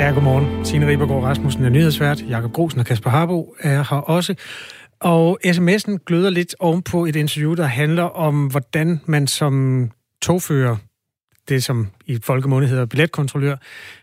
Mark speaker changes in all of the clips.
Speaker 1: Ja, godmorgen. Signe Ribergaard Rasmussen er nyhedsvært. Jakob Grosen og Kasper Harbo er her også. Og sms'en gløder lidt ovenpå et interview, der handler om, hvordan man som togfører, det som i folkemunde hedder billetkontrollør,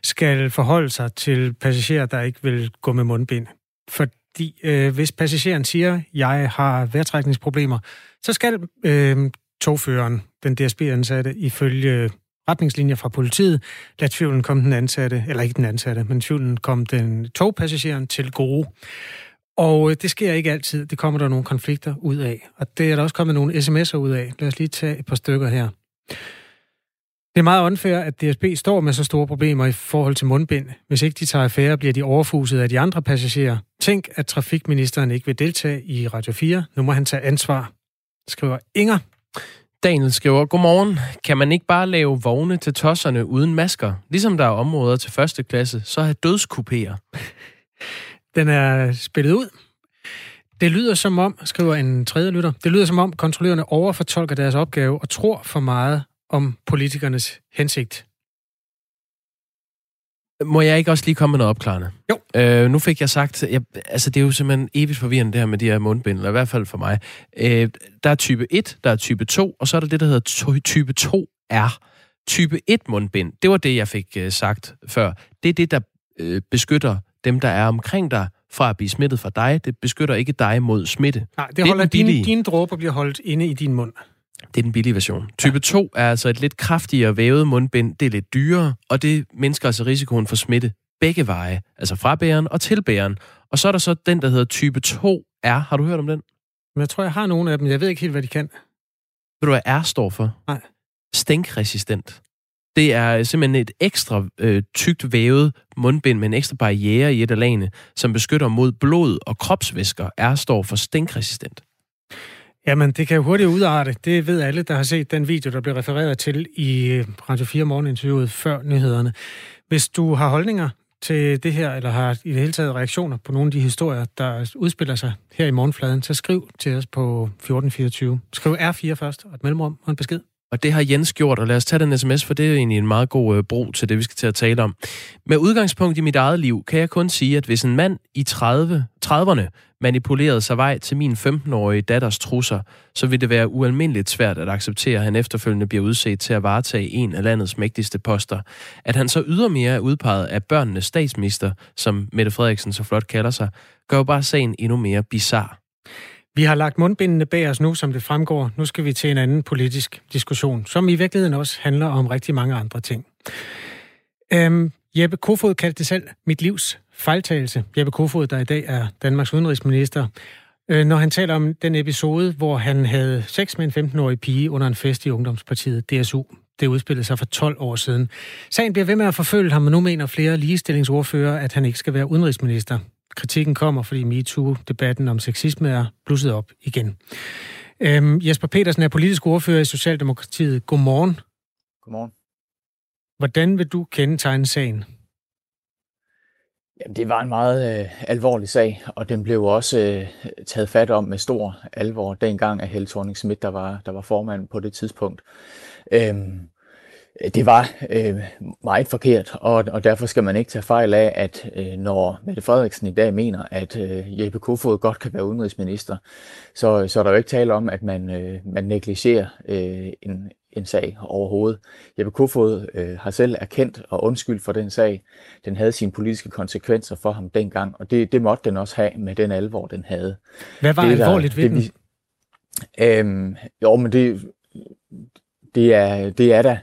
Speaker 1: skal forholde sig til passagerer, der ikke vil gå med mundbind. Fordi øh, hvis passageren siger, jeg har vejrtrækningsproblemer, så skal øh, togføreren, den DSB-ansatte, ifølge retningslinjer fra politiet, lad tvivlen komme den ansatte, eller ikke den ansatte, men tvivlen kom den togpassageren til gode. Og øh, det sker ikke altid. Det kommer der nogle konflikter ud af. Og det er der også kommet nogle sms'er ud af. Lad os lige tage et par stykker her. Det er meget unfair, at DSB står med så store problemer i forhold til mundbind. Hvis ikke de tager affære, bliver de overfuset af de andre passagerer. Tænk, at trafikministeren ikke vil deltage i Radio 4. Nu må han tage ansvar, skriver Inger.
Speaker 2: Daniel skriver, Godmorgen. Kan man ikke bare lave vogne til tosserne uden masker? Ligesom der er områder til første klasse, så har dødskupéer.
Speaker 1: Den er spillet ud. Det lyder som om, skriver en tredje lytter, det lyder som om kontrollørerne overfortolker deres opgave og tror for meget om politikernes hensigt.
Speaker 2: Må jeg ikke også lige komme med noget opklarende?
Speaker 1: Jo.
Speaker 2: Øh, nu fik jeg sagt, jeg, altså det er jo simpelthen evigt forvirrende det her med de her mundbind, eller i hvert fald for mig. Øh, der er type 1, der er type 2, og så er der det, der hedder type 2R. Type 1 mundbind, det var det, jeg fik øh, sagt før. Det er det, der øh, beskytter dem, der er omkring dig, fra at blive smittet fra dig. Det beskytter ikke dig mod smitte.
Speaker 1: Nej, det, det holder dine, dine dråber bliver holdt inde i din mund.
Speaker 2: Det er den billige version. Type ja. 2 er altså et lidt kraftigere vævet mundbind. Det er lidt dyrere, og det mindsker altså risikoen for smitte begge veje. Altså fra bæren og til bæren. Og så er der så den, der hedder type 2R. Har du hørt om den?
Speaker 1: Men jeg tror, jeg har nogle af dem. Jeg ved ikke helt, hvad de kan.
Speaker 2: Ved du, hvad R står for?
Speaker 1: Nej.
Speaker 2: Stinkresistent. Det er simpelthen et ekstra øh, tykt vævet mundbind med en ekstra barriere i et af lagene, som beskytter mod blod og kropsvæsker. R står for stinkresistent.
Speaker 1: Jamen, det kan jo hurtigt udarte. Det ved alle, der har set den video, der blev refereret til i øh, Radio 4 morgeninterviewet før nyhederne. Hvis du har holdninger til det her, eller har i det hele taget reaktioner på nogle af de historier, der udspiller sig her i morgenfladen, så skriv til os på 1424. Skriv R4 først, og et mellemrum og en besked.
Speaker 2: Og det har Jens gjort, og lad os tage den sms, for det er egentlig en meget god øh, bro til det, vi skal til at tale om. Med udgangspunkt i mit eget liv, kan jeg kun sige, at hvis en mand i 30, 30'erne manipulerede sig vej til min 15-årige datters trusser, så vil det være ualmindeligt svært at acceptere, at han efterfølgende bliver udset til at varetage en af landets mægtigste poster. At han så ydermere er udpeget af børnenes statsminister, som Mette Frederiksen så flot kalder sig, gør jo bare sagen endnu mere bizarre.
Speaker 1: Vi har lagt mundbindene bag os nu, som det fremgår. Nu skal vi til en anden politisk diskussion, som i virkeligheden også handler om rigtig mange andre ting. Øhm, Jeppe Kofod kaldte det selv mit livs fejltagelse. Jeppe Kofod, der i dag er Danmarks udenrigsminister, øh, når han taler om den episode, hvor han havde sex med en 15-årig pige under en fest i Ungdomspartiet DSU. Det udspillede sig for 12 år siden. Sagen bliver ved med at forfølge ham, og nu mener flere ligestillingsordfører, at han ikke skal være udenrigsminister. Kritikken kommer, fordi MeToo-debatten om sexisme er blusset op igen. Øhm, Jesper Petersen er politisk ordfører i Socialdemokratiet. Godmorgen.
Speaker 3: Godmorgen.
Speaker 1: Hvordan vil du kendetegne sagen?
Speaker 3: Jamen, det var en meget øh, alvorlig sag, og den blev også øh, taget fat om med stor alvor dengang af Helle thorning der var, der var formand på det tidspunkt. Øhm, det var øh, meget forkert, og, og derfor skal man ikke tage fejl af, at øh, når Mette Frederiksen i dag mener, at øh, Jeppe Kofod godt kan være udenrigsminister, så, så er der jo ikke tale om, at man, øh, man negligerer øh, en, en sag overhovedet. Jeppe Kofod øh, har selv erkendt og undskyld for den sag. Den havde sine politiske konsekvenser for ham dengang, og det, det måtte den også have med den alvor, den havde.
Speaker 1: Hvad var det, alvorligt der, ved det,
Speaker 3: den? Øhm, jo, men det, det, er, det er da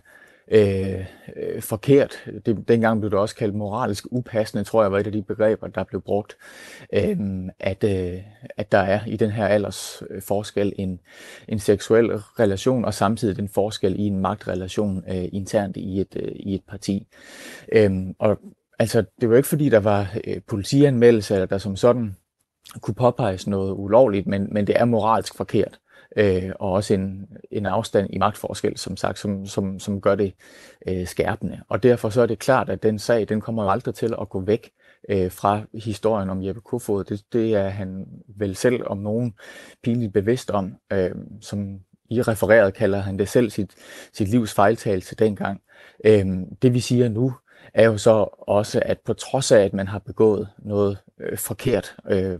Speaker 3: øh, øh, forkert. Det, dengang blev det også kaldt moralsk upassende, tror jeg var et af de begreber, der blev brugt, øh, at, øh, at der er i den her alders øh, forskel en, en seksuel relation, og samtidig den forskel i en magtrelation øh, internt i et, øh, i et parti. Øh, og altså, det var ikke fordi, der var øh, politianmeldelse, eller der som sådan kunne påpeges noget ulovligt, men, men det er moralsk forkert øh, og også en, en afstand i magtforskel, som sagt, som, som, som gør det øh, skærpende. Og derfor så er det klart, at den sag, den kommer aldrig til at gå væk øh, fra historien om Jeppe Kofod. Det, det er han vel selv om nogen pinligt bevidst om, øh, som i refereret kalder han det selv sit, sit livs fejltagelse dengang. Øh, det vi siger nu, er jo så også, at på trods af, at man har begået noget øh, forkert, øh,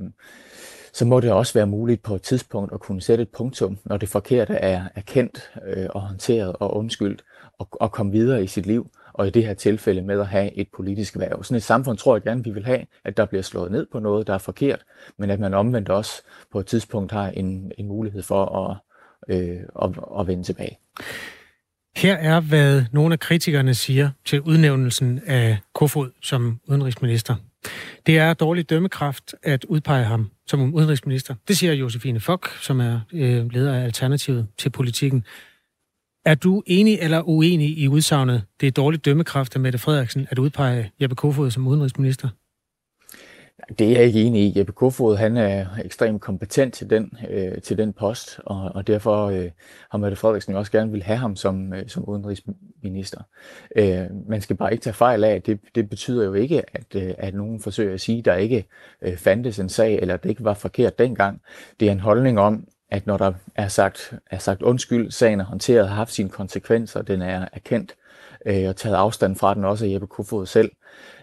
Speaker 3: så må det også være muligt på et tidspunkt at kunne sætte et punktum, når det forkerte er erkendt øh, og håndteret og undskyldt, og, og komme videre i sit liv, og i det her tilfælde med at have et politisk værv. Sådan et samfund tror jeg gerne, vi vil have, at der bliver slået ned på noget, der er forkert, men at man omvendt også på et tidspunkt har en, en mulighed for at, øh, at, at vende tilbage.
Speaker 1: Her er, hvad nogle af kritikerne siger til udnævnelsen af Kofod som udenrigsminister. Det er dårlig dømmekraft at udpege ham som udenrigsminister. Det siger Josefine Fock, som er øh, leder af Alternativet til politikken. Er du enig eller uenig i udsagnet, det er dårlig dømmekraft af Mette Frederiksen at udpege Jeppe Kofod som udenrigsminister?
Speaker 3: Det er jeg ikke enig i. Jeppe Kofod han er ekstremt kompetent til den, øh, til den post, og, og derfor øh, har Mette Frederiksen også gerne vil have ham som, øh, som udenrigsminister. Øh, man skal bare ikke tage fejl af, at det, det betyder jo ikke, at, øh, at nogen forsøger at sige, at der ikke øh, fandtes en sag, eller at det ikke var forkert dengang. Det er en holdning om, at når der er sagt, er sagt undskyld, sagen er håndteret, har haft sine konsekvenser, den er erkendt, øh, og taget afstand fra den også af Jeppe Kofod selv,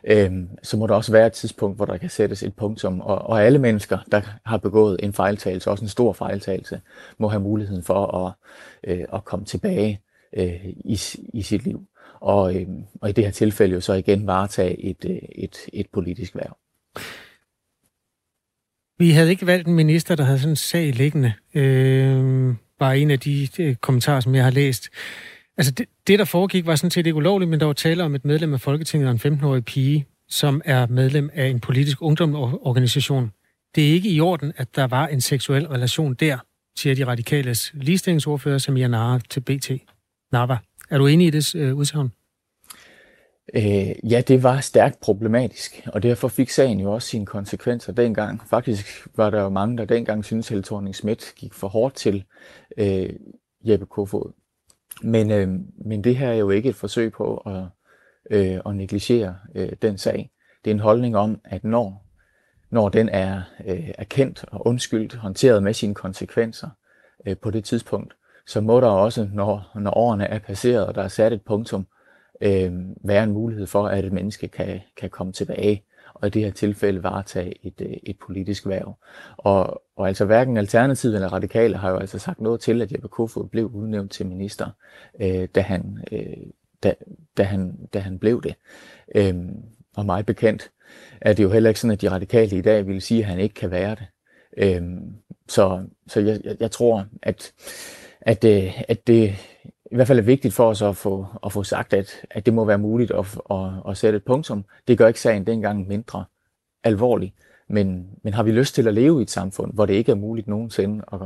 Speaker 3: øh, så må der også være et tidspunkt, hvor der kan sættes et punktum. Og, og alle mennesker, der har begået en fejltagelse, også en stor fejltagelse, må have muligheden for at, øh, at komme tilbage øh, i, i sit liv. Og, øh, og i det her tilfælde jo så igen varetage et, øh, et, et politisk værv.
Speaker 1: Vi havde ikke valgt en minister, der havde sådan en sag liggende. Øh, bare en af de, de kommentarer, som jeg har læst. Altså det, det, der foregik, var sådan set ikke ulovligt, men der var tale om et medlem af Folketinget og en 15-årig pige, som er medlem af en politisk ungdomsorganisation. Det er ikke i orden, at der var en seksuel relation der, siger de radikales ligestillingsordfører Samia Nara til BT. Nava, er du enig i det øh, udsagn?
Speaker 3: Øh, ja, det var stærkt problematisk, og derfor fik sagen jo også sine konsekvenser dengang. Faktisk var der jo mange, der dengang syntes, at Helle thorning Schmidt gik for hårdt til øh, Jeppe Kofod. Men, øh, men det her er jo ikke et forsøg på at, øh, at negligere øh, den sag. Det er en holdning om, at når, når den er øh, erkendt og undskyldt, håndteret med sine konsekvenser øh, på det tidspunkt, så må der også, når, når årene er passeret, og der er sat et punktum, øh, være en mulighed for, at et menneske kan, kan komme tilbage og i det her tilfælde varetage et, øh, et politisk værv. Og, og altså hverken Alternativet eller Radikale har jo altså sagt noget til, at Jeppe Kofod blev udnævnt til minister, øh, da, han, øh, da, da, han, da han blev det. Øh, og meget bekendt er det jo heller ikke sådan, at de radikale i dag vil sige, at han ikke kan være det. Øh, så så jeg, jeg, jeg tror, at, at, øh, at det i hvert fald er vigtigt for os at få, at få sagt, at, at det må være muligt at, at, at sætte et punktum. Det gør ikke sagen dengang mindre alvorlig. Men, men har vi lyst til at leve i et samfund, hvor det ikke er muligt nogensinde at,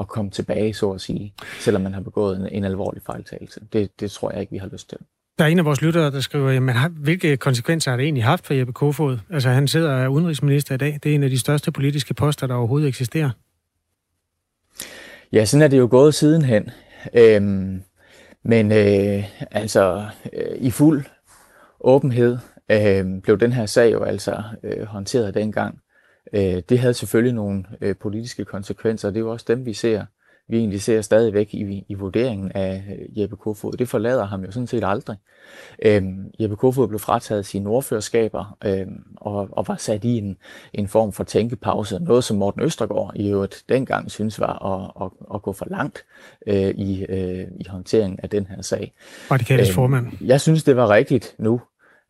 Speaker 3: at komme tilbage, så at sige, selvom man har begået en, en alvorlig fejltagelse? Det, det tror jeg ikke, vi har lyst til.
Speaker 1: Der er en af vores lyttere, der skriver, jamen, hvilke konsekvenser har det egentlig haft for Jeppe Kofod? Altså, han sidder af udenrigsminister i dag. Det er en af de største politiske poster, der overhovedet eksisterer.
Speaker 3: Ja, sådan er det jo gået sidenhen. Øhm, men øh, altså øh, i fuld åbenhed øh, blev den her sag jo altså øh, håndteret dengang. Øh, det havde selvfølgelig nogle øh, politiske konsekvenser, og det er jo også dem, vi ser vi egentlig ser stadigvæk i, i vurderingen af øh, Jeppe Kofod. Det forlader ham jo sådan set aldrig. Øhm, Jeppe Kofod blev frataget sine ordførerskaber øhm, og, og var sat i en, en form for tænkepause. Noget, som Morten Østergaard i øvrigt dengang synes var at, at, at gå for langt øh, i, øh, i håndteringen af den her sag.
Speaker 1: Radikales øhm, formand.
Speaker 3: Jeg synes, det var rigtigt nu,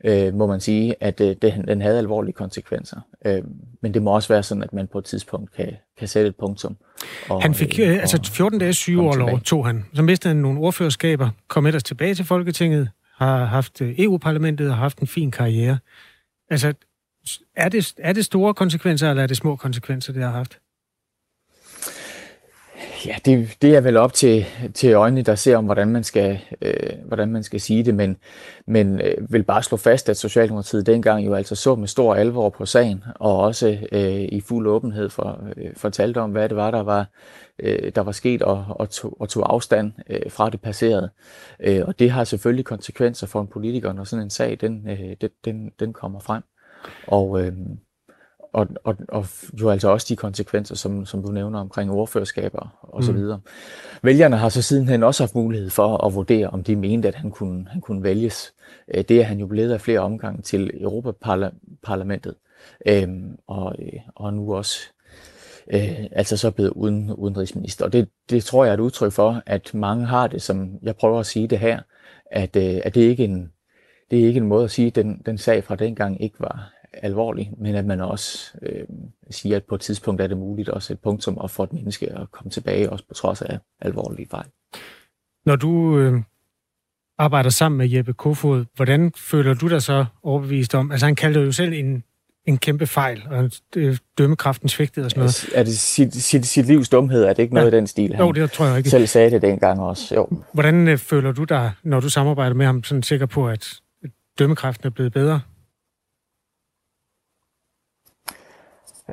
Speaker 3: øh, må man sige, at øh, det, den havde alvorlige konsekvenser. Øh, men det må også være sådan, at man på et tidspunkt kan, kan sætte et punktum.
Speaker 1: Og, han fik øh, altså 14 dage sygeårlov, tog han. Så mistede han nogle ordførerskaber, kom ellers tilbage til Folketinget, har haft øh, EU-parlamentet og haft en fin karriere. Altså, er det, er det store konsekvenser, eller er det små konsekvenser, det har haft?
Speaker 3: Ja, det, det er vel op til, til øjnene, der ser om, hvordan man skal, øh, hvordan man skal sige det, men, men øh, vil bare slå fast, at Socialdemokratiet dengang jo altså så med stor alvor på sagen, og også øh, i fuld åbenhed for, øh, fortalte om, hvad det var, der var, øh, der var sket, og, og, tog, og tog afstand øh, fra det passerede. Øh, og det har selvfølgelig konsekvenser for en politiker, når sådan en sag, den, øh, den, den, den kommer frem. Og, øh, og, og, og jo altså også de konsekvenser, som, som du nævner omkring ordførerskaber og så mm. videre. Vælgerne har så sidenhen også haft mulighed for at vurdere, om de mente, at han kunne, han kunne vælges. Øh, det er han jo blevet af flere omgange til Europaparlamentet, øhm, og, øh, og nu også øh, altså så blevet uden, udenrigsminister. Og det, det tror jeg er et udtryk for, at mange har det, som jeg prøver at sige det her, at, øh, at det ikke er en det er ikke en måde at sige, at den, den sag fra dengang ikke var alvorlig, men at man også øh, siger, at på et tidspunkt er det muligt også et punktum at få et menneske at komme tilbage, også på trods af alvorlige fejl.
Speaker 1: Når du øh, arbejder sammen med Jeppe Kofod, hvordan føler du dig så overbevist om? Altså han kaldte jo selv en, en kæmpe fejl, og dømmekraften svigtede og sådan noget.
Speaker 3: Er det sit, sit, sit livs dumhed? Er det ikke noget ja. i den stil?
Speaker 1: Han jo, det tror jeg ikke.
Speaker 3: selv sagde det dengang også. Jo.
Speaker 1: Hvordan øh, føler du dig, når du samarbejder med ham, sådan sikker på, at dømmekraften er blevet bedre?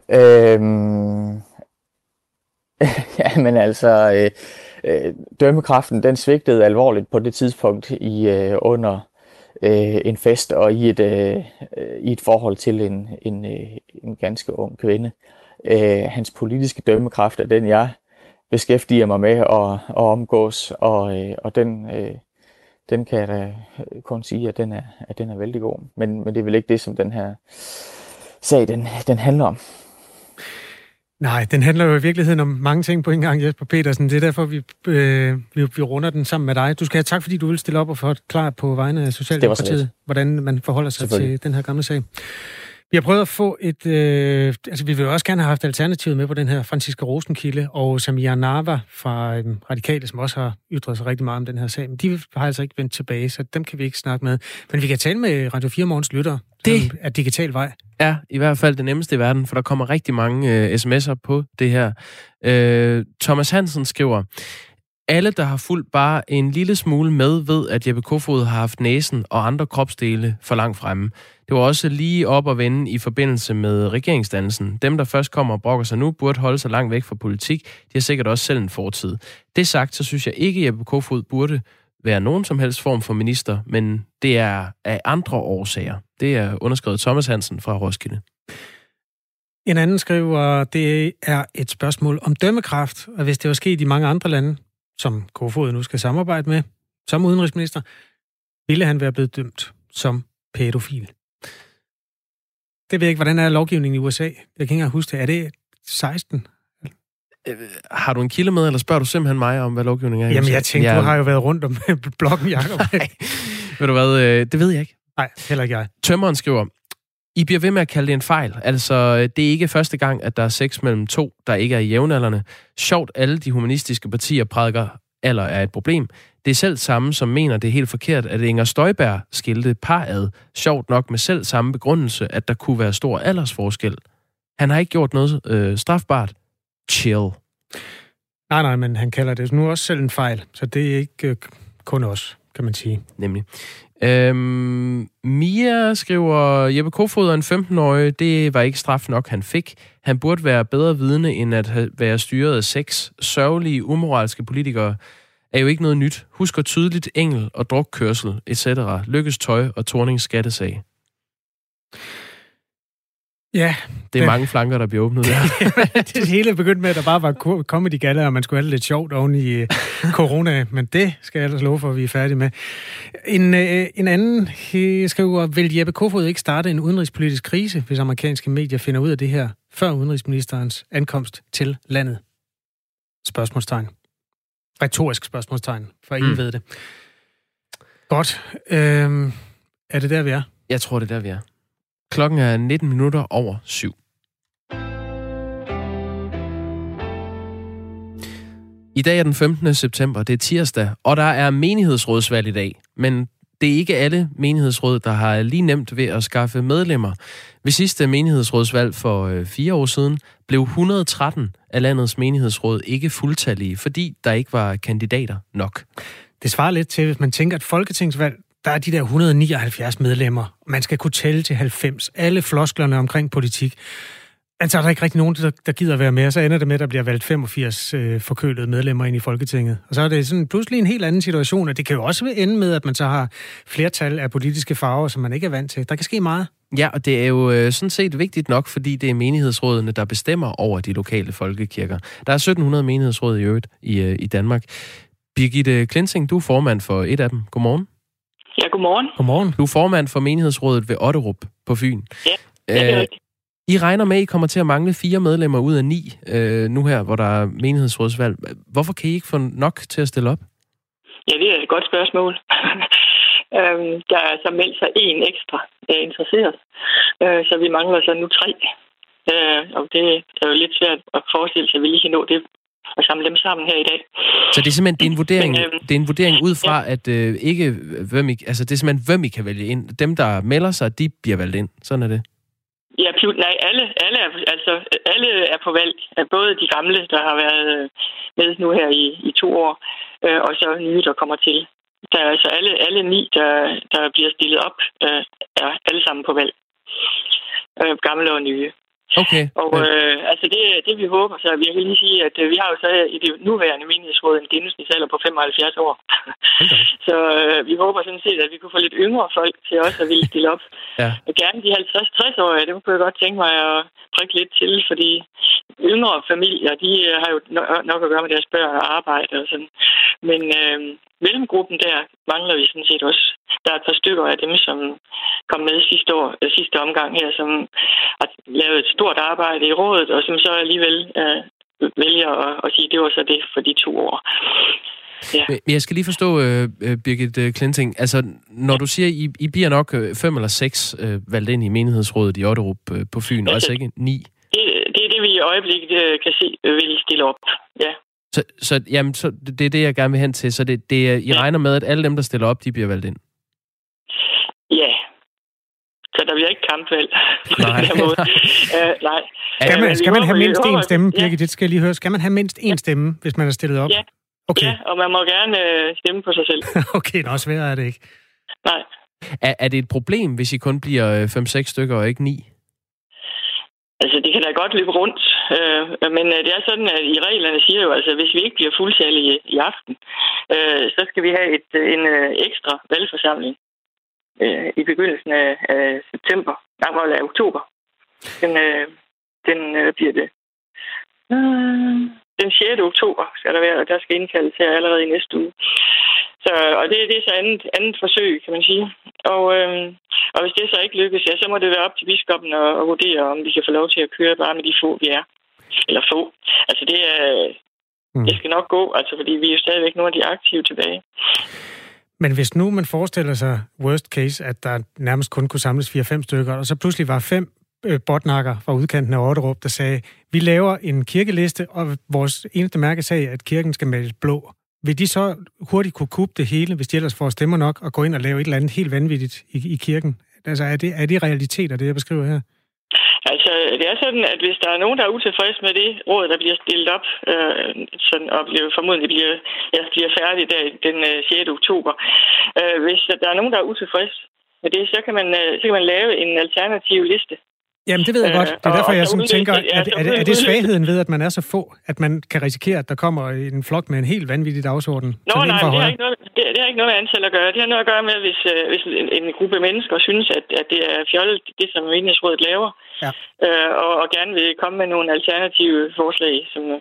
Speaker 3: Øhm, ja, men altså, øh, øh, dømmekraften, den svigtede alvorligt på det tidspunkt i øh, under øh, en fest og i et, øh, i et forhold til en, en, øh, en ganske ung kvinde. Øh, hans politiske dømmekraft er den, jeg beskæftiger mig med og, og omgås, og, øh, og den, øh, den kan jeg da øh, kun sige, at den er, at den er vældig god. Men, men det er vel ikke det, som den her sag den, den handler om.
Speaker 1: Nej, den handler jo i virkeligheden om mange ting på en gang, Jesper Petersen. Det er derfor, vi, øh, vi, vi runder den sammen med dig. Du skal have tak, fordi du vil stille op og forklare på vegne af Socialdemokratiet, hvordan man forholder sig til den her gamle sag. Vi har prøvet at få et... Øh, altså, vi vil også gerne have haft alternativet med på den her Franziska Rosenkilde og Samia Nava fra øh, Radikale, som også har ytret sig rigtig meget om den her sag. Men de har altså ikke vendt tilbage, så dem kan vi ikke snakke med. Men vi kan tale med Radio 4 Morgens lytter. Det er digital vej
Speaker 2: er i hvert fald det nemmeste i verden, for der kommer rigtig mange øh, sms'er på det her. Øh, Thomas Hansen skriver, alle, der har fulgt bare en lille smule med, ved, at Jeppe Kofod har haft næsen og andre kropsdele for langt fremme. Det var også lige op at vende i forbindelse med regeringsdannelsen. Dem, der først kommer og brokker sig nu, burde holde sig langt væk fra politik. De har sikkert også selv en fortid. Det sagt, så synes jeg ikke, at Jeppe Kofod burde være nogen som helst form for minister, men det er af andre årsager. Det er underskrevet Thomas Hansen fra Roskilde.
Speaker 1: En anden skriver, det er et spørgsmål om dømmekraft, og hvis det var sket i mange andre lande, som Kofod nu skal samarbejde med, som udenrigsminister, ville han være blevet dømt som pædofil. Det ved jeg ikke, hvordan er lovgivningen i USA? Jeg kan ikke engang huske det. Er det 16?
Speaker 2: Øh, har du en kilde med, eller spørger du simpelthen mig om, hvad lovgivningen er?
Speaker 1: Jamen, jeg tænkte, ja. du har jo været rundt om blokken, Jacob.
Speaker 2: Nej, ved du hvad, øh, det ved jeg ikke.
Speaker 1: Nej, heller ikke jeg.
Speaker 2: Tømmeren skriver, I bliver ved med at kalde det en fejl. Altså, det er ikke første gang, at der er sex mellem to, der ikke er i jævnaldrende. Sjovt, alle de humanistiske partier prædiker, alder er et problem. Det er selv samme, som mener, det er helt forkert, at Inger Støjberg skilte par ad. Sjovt nok med selv samme begrundelse, at der kunne være stor aldersforskel. Han har ikke gjort noget øh, strafbart. Chill.
Speaker 1: Nej, nej, men han kalder det nu også selv en fejl, så det er ikke øh, kun os, kan man sige.
Speaker 2: Nemlig. Øhm, Mia skriver, Jeppe Kofod en 15-årig, det var ikke straf nok, han fik. Han burde være bedre vidne, end at være styret af seks sørgelige, umoralske politikere er jo ikke noget nyt. Husker tydeligt engel og drukkørsel, etc. Lykkes tøj og Tornings skattesag.
Speaker 1: Ja.
Speaker 2: Det er det, mange flanker, der bliver åbnet der.
Speaker 1: det hele begyndte med, at der bare var comedy gala, og man skulle have det lidt sjovt oven i uh, corona, men det skal jeg ellers love for, at vi er færdige med. En, uh, en anden skriver, vil Jeppe Kofod ikke starte en udenrigspolitisk krise, hvis amerikanske medier finder ud af det her, før udenrigsministerens ankomst til landet? Spørgsmålstegn retorisk spørgsmålstegn, for ingen mm. ved det. Godt. Øhm, er det der, vi er?
Speaker 2: Jeg tror, det er der, vi er. Klokken er 19 minutter over syv. I dag er den 15. september, det er tirsdag, og der er menighedsrådsvalg i dag. Men det er ikke alle menighedsråd, der har lige nemt ved at skaffe medlemmer. Ved sidste menighedsrådsvalg for øh, fire år siden blev 113 af landets menighedsråd ikke fuldtallige, fordi der ikke var kandidater nok.
Speaker 1: Det svarer lidt til, hvis man tænker, at folketingsvalg, der er de der 179 medlemmer. Man skal kunne tælle til 90. Alle flosklerne omkring politik. Altså, er der ikke rigtig nogen, der, der gider være med, og så ender det med, at der bliver valgt 85 øh, forkølede medlemmer ind i Folketinget. Og så er det sådan pludselig en helt anden situation, og det kan jo også ende med, at man så har flertal af politiske farver, som man ikke er vant til. Der kan ske meget
Speaker 2: Ja, og det er jo øh, sådan set vigtigt nok, fordi det er menighedsrådene, der bestemmer over de lokale folkekirker. Der er 1700 menighedsråd i øvrigt i, øh, i Danmark. Birgitte Klinsing, du er formand for et af dem. Godmorgen.
Speaker 4: Ja, godmorgen.
Speaker 1: Godmorgen.
Speaker 2: Du er formand for menighedsrådet ved Otterup på Fyn.
Speaker 4: Ja, ja det er
Speaker 2: Øh,
Speaker 4: rigtigt.
Speaker 2: I regner med, at I kommer til at mangle fire medlemmer ud af ni, øh, nu her, hvor der er menighedsrådsvalg. Hvorfor kan I ikke få nok til at stille op?
Speaker 4: Ja, det er et godt spørgsmål. øhm, der er så meldt sig en ekstra øh, interesseret, øh, så vi mangler så nu tre. Øh, og det er jo lidt svært at forestille sig, at vi lige kan nå det og samle dem sammen her i dag.
Speaker 2: Så det er simpelthen det er en vurdering,
Speaker 4: Men, øhm,
Speaker 2: det er en vurdering ud fra, at øh, ikke hvem I, altså det er simpelthen, hvem I kan vælge ind. Dem, der melder sig, de bliver valgt ind. Sådan er det.
Speaker 4: Ja, nej, alle, alle, er, altså, alle er på valg. Både de gamle, der har været øh, med nu her i, i to år, øh, og så nye, der kommer til. Der er altså alle, alle ni, der, der bliver stillet op, øh, er alle sammen på valg. Øh, gamle og nye.
Speaker 2: Okay.
Speaker 4: Og øh, altså det, det vi håber så, jeg kan lige sige, at øh, vi har jo så i det nuværende menighedsråd en gennemsnitsalder på 75 år.
Speaker 2: Op.
Speaker 4: Så øh, vi håber sådan set, at vi kunne få lidt yngre folk til også at ville stille op.
Speaker 2: Ja.
Speaker 4: Og gerne de 50-60 år, det kunne jeg godt tænke mig at prikke lidt til, fordi yngre familier, de øh, har jo no- nok at gøre med deres børn og arbejde og sådan. Men øh, mellemgruppen der mangler vi sådan set også. Der er et par stykker af dem, som kom med sidste år, øh, sidste omgang her, som har lavet et stort arbejde i rådet, og som så alligevel øh, vælger at, at sige, at det var så det for de to år. Ja.
Speaker 2: Men jeg skal lige forstå, øh, øh, Birgit øh, Klinting, altså når du siger, I, I bliver nok øh, fem eller seks øh, valgt ind i menighedsrådet i Otterup øh, på Fyn, og altså ikke ni.
Speaker 4: Det, det er det, vi i øjeblikket øh, kan se øh, vil stille op. Ja.
Speaker 2: Så, så, jamen, så det det er det, jeg gerne vil hen til. Så det, det er, I
Speaker 4: Ja.
Speaker 2: regner med, at alle dem, der stiller op, de bliver valgt ind?
Speaker 4: Ja. Så der bliver ikke kampvalg på
Speaker 2: Nej.
Speaker 4: den her måde. uh, nej.
Speaker 1: Skal
Speaker 4: Øh,
Speaker 1: man, skal man have mindst en stemme,
Speaker 4: Ja.
Speaker 1: Birgit? Det skal jeg lige høre. Skal man have mindst en stemme, hvis man er stillet op?
Speaker 4: Ja.
Speaker 1: Okay,
Speaker 4: Ja, og man må gerne øh, stemme på sig selv.
Speaker 1: okay, nå, sværere er det ikke.
Speaker 4: Nej.
Speaker 2: Er, er det et problem, hvis I kun bliver 5-6 stykker og ikke 9?
Speaker 4: Altså, det kan da godt løbe rundt. Øh, men øh, det er sådan, at i reglerne siger jo, altså, hvis vi ikke bliver fuldtallige i aften, øh, så skal vi have et, en øh, ekstra valgforsamling øh, i begyndelsen af, af september. Nej, af oktober. Den, øh, den øh, bliver det. Øh, den 6. oktober skal der være, og der skal indkaldes her allerede i næste uge. Så, og det, det er så andet, andet forsøg, kan man sige. Og, øhm, og hvis det så ikke lykkes, ja, så må det være op til biskoppen at, at vurdere, om vi kan få lov til at køre bare med de få, vi er. Eller få. Altså det, er,
Speaker 1: Mm.
Speaker 4: det skal nok gå, altså fordi vi er jo stadigvæk nogle af de aktive tilbage.
Speaker 1: Men hvis nu man forestiller sig worst case, at der nærmest kun kunne samles 4-5 stykker, og så pludselig var fem Øh, botnakker fra udkanten af Otterup, der sagde, vi laver en kirkeliste, og vores eneste mærkesag er, at kirken skal males blå. Vil de så hurtigt kunne kubbe det hele, hvis de ellers får stemmer nok, og gå ind og lave et eller andet helt vanvittigt i, i kirken? Altså, er det, er det realiteter, det jeg beskriver her?
Speaker 4: Altså, det er sådan, at hvis der er nogen, der er utilfredse med det råd, der bliver stillet op, øh, sådan, og bliver, formodentlig bliver, ja, bliver færdig der den øh, 6. oktober, øh, hvis der er nogen, der er utilfredse med det, så kan man, øh, så kan man lave en alternativ liste.
Speaker 1: Jamen, det ved jeg
Speaker 4: Øh,
Speaker 1: godt. Det er derfor, jeg
Speaker 4: så
Speaker 1: sådan tænker, er, er, det, er det svagheden ved, at man er så få, at man kan risikere, at der kommer en flok med en helt vanvittig dagsorden?
Speaker 4: Nå, nej, det har, ikke noget, det, det har ikke noget med antal at gøre. Det har noget at gøre med, hvis, øh, hvis en, en gruppe mennesker synes, at, at det er fjollet, det som menighedsrådet laver,
Speaker 1: Ja.
Speaker 4: øh, og, og gerne vil komme med nogle alternative forslag. Som, øh,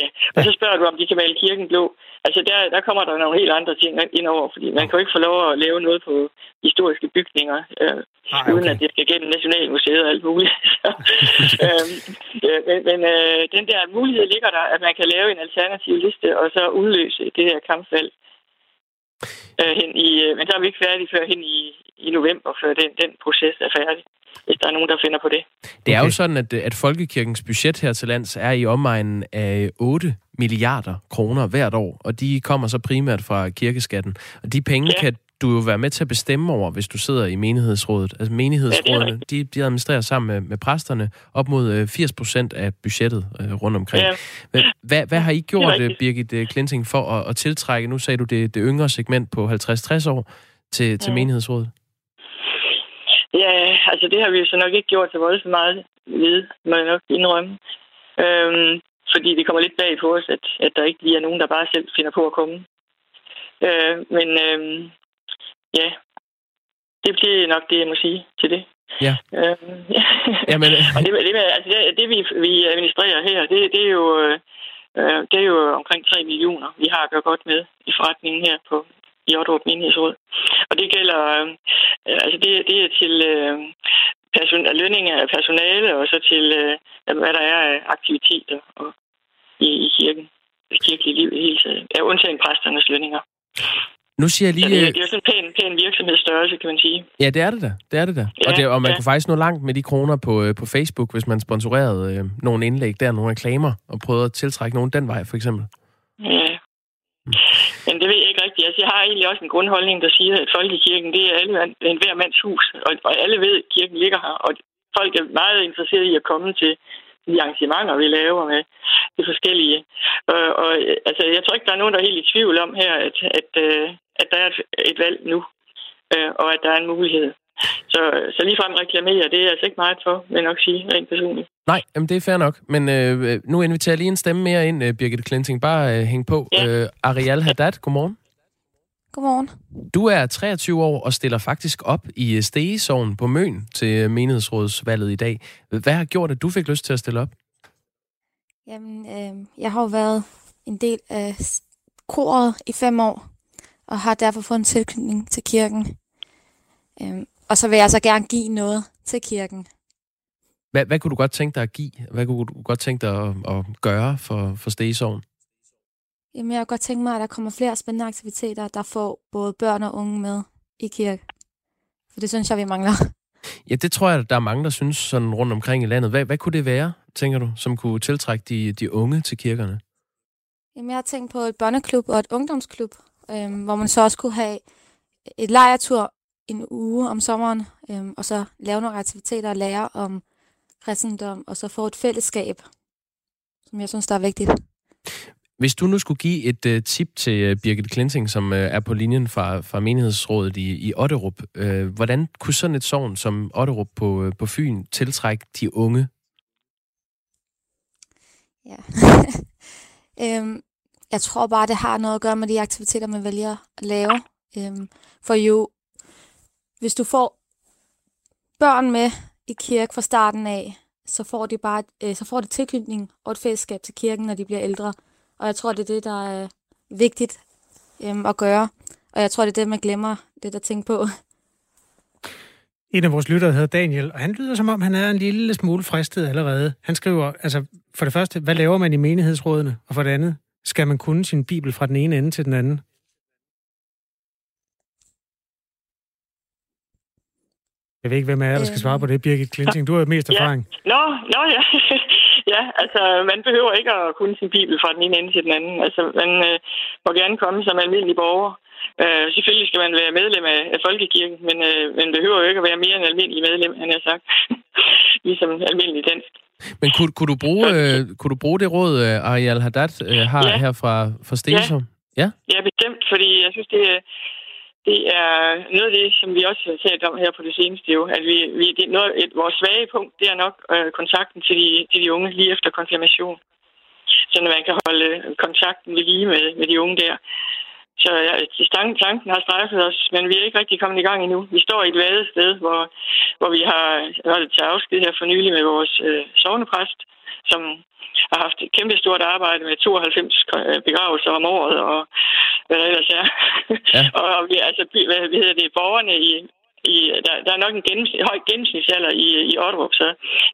Speaker 4: ja. Og
Speaker 1: Ja.
Speaker 4: så spørger du, om de kan male kirken blå. Altså, der, der kommer der nogle helt andre ting indover, fordi man kan jo ikke få lov at lave noget på historiske bygninger, øh,
Speaker 1: Ej,
Speaker 4: uden
Speaker 1: okay.
Speaker 4: at det skal gennem Nationalmuseet og alt muligt. Så, øhm, øh, men men øh, den der mulighed ligger der, at man kan lave en alternativ liste, og så udløse det her kampvalg. Øh, hen i, øh, men så er vi ikke færdige før hen i, i november, før den, den proces er færdig, hvis der er nogen, der finder på det.
Speaker 2: Det er jo
Speaker 1: Okay.
Speaker 2: sådan, at, at Folkekirkens budget her til lands er i omegnen af 8 milliarder kroner hvert år, og de kommer så primært fra kirkeskatten. Og de penge
Speaker 4: Ja.
Speaker 2: kan du jo være med til at bestemme over, hvis du sidder i menighedsrådet. Altså menighedsrådene, de, de administrerer sammen med, med præsterne op mod øh, 80 procent af budgettet øh, rundt omkring.
Speaker 4: Ja.
Speaker 2: Hvad, hvad har I gjort, øh. Birgit øh, Klinting, for at, at tiltrække, nu sagde du det, det yngre segment på 50-60 år, til, til
Speaker 4: Ja.
Speaker 2: menighedsrådet?
Speaker 4: Ja, altså det har vi jo så nok ikke gjort så voldsomt meget ved, må jeg nok indrømme. Øhm, fordi det kommer lidt bag på os, at, at der ikke lige er nogen, der bare selv finder på at komme. Øh, men øhm, ja, det bliver nok det, jeg må sige til det.
Speaker 2: Ja.
Speaker 4: Øh, Jamen. og det, det, altså, det, det vi, vi administrerer her, det, det er jo... Øh, det er jo omkring 3 millioner, vi har at gøre godt med i forretningen her på i Otterup Menighedsråd. Og det gælder, øh, altså det, det er til øh, person, lønning af personale, og så til, øh, hvad der er af aktiviteter og, i, i kirken, det kirkelige liv i hele taget. Ja, undtagen præsternes lønninger.
Speaker 2: Nu siger jeg lige...
Speaker 4: Ja, det, er, det er sådan en pæn, pæn virksomhedsstørrelse, kan man sige.
Speaker 2: Ja, det er det da. Det er det da. Ja, og, det, og man ja. kunne faktisk nå langt med de kroner på, øh, på Facebook, hvis man sponsorerede øh, nogle indlæg der, nogle reklamer, og prøvede at tiltrække nogen den vej, for eksempel.
Speaker 4: Ja. Men det ved jeg ikke rigtigt. Altså, jeg har egentlig også en grundholdning, der siger, at folkekirken, det er alle, en hver mands hus, og, og alle ved, at kirken ligger her, og folk er meget interesserede i at komme til de arrangementer, vi laver med de forskellige. Og, og altså, jeg tror ikke, der er nogen, der er helt i tvivl om her, at, at, øh, at der er et, et valg nu, øh, og at der er en mulighed. Så, så ligefrem reklamere, det er altså ikke meget for, vil jeg nok sige, rent personligt.
Speaker 2: Nej, jamen det er fair nok. Men øh, nu inviterer jeg lige en stemme mere ind, øh, Birgit Klinting. Bare øh, hæng på. Ja. Øh, Ariel Haddad, godmorgen.
Speaker 5: Godmorgen.
Speaker 2: Du er 23 år og stiller faktisk op i øh, Stegesovn på Møn til øh, menighedsrådsvalget i dag. Hvad har gjort, at du fik lyst til at stille op?
Speaker 5: Jamen, øh, jeg har jo været en del af koret i fem år, og har derfor fået en tilknytning til kirken. Øh, og så vil jeg så gerne give noget til kirken.
Speaker 2: Hvad, hvad kunne du godt tænke dig at give? Hvad kunne du godt tænke dig at, at gøre for, for Stegesovn?
Speaker 5: Jamen, jeg kunne godt tænke mig, at der kommer flere spændende aktiviteter, der får både børn og unge med i kirke. For det synes jeg, vi mangler.
Speaker 2: Ja, det tror jeg, der er mange, der synes sådan rundt omkring i landet. Hvad, hvad kunne det være, tænker du, som kunne tiltrække de, de unge til kirkerne?
Speaker 5: Jamen, jeg har tænkt på et børneklub og et ungdomsklub, øhm, hvor man så også kunne have et lejertur en uge om sommeren, øhm, og så lave nogle aktiviteter og lære om kristendom, og så få et fællesskab, som jeg synes, der er vigtigt.
Speaker 2: Hvis du nu skulle give et uh, tip til uh, Birgit Klinting, som uh, er på linjen fra, fra menighedsrådet i, i Otterup, uh, hvordan kunne sådan et sovn som Otterup på, uh, på Fyn tiltrække de unge?
Speaker 5: Ja. øhm, jeg tror bare, det har noget at gøre med de aktiviteter, man vælger at lave. Øhm, for jo, hvis du får børn med i kirke fra starten af, så får de bare øh, så får de tilknytning og et fællesskab til kirken, når de bliver ældre. Og jeg tror, det er det, der er vigtigt øh, at gøre. Og jeg tror, det er det, man glemmer det der tænke på.
Speaker 1: En af vores lyttere hedder Daniel, og han lyder som om, han er en lille smule fristet allerede. Han skriver, altså for det første, hvad laver man i menighedsrådene? Og for det andet, skal man kunne sin bibel fra den ene ende til den anden? Jeg ved ikke, hvem er der skal svare på det, Birgit Klinting. Du har mest erfaring.
Speaker 4: Ja. Nå, nå ja. ja, altså man behøver ikke at kunne sin bibel fra den ene ende til den anden. Altså man øh, må gerne komme som almindelig borger. Øh, selvfølgelig skal man være medlem af, af Folkekirken, men øh, man behøver jo ikke at være mere end almindelig medlem, han har sagt. ligesom almindelig dansk.
Speaker 2: Men kunne, kunne, du bruge, øh, kunne du bruge det råd, øh, Ariel Haddad øh, har ja. her fra, fra Stensum?
Speaker 4: Ja. ja, ja bestemt, fordi jeg synes, det, det er noget af det, som vi også har talt om her på det seneste jo, at vi, vi det er noget, et, vores svage punkt, det er nok øh, kontakten til de, til de unge lige efter konfirmation. Så man kan holde kontakten ved lige med, med de unge der. Så ja, tanken har strejfet os, men vi er ikke rigtig kommet i gang endnu. Vi står i et vadet sted, hvor, hvor vi har holdt til afsked her for nylig med vores øh, sovnepræst, som har haft et kæmpe stort arbejde med 92 øh, begravelser om året, og hvad der ellers er. Ja. og vi, altså, hvad, hedder det, borgerne i, i, der, der er nok en gennems, høj gennemsnitsalder i, i Otterup, så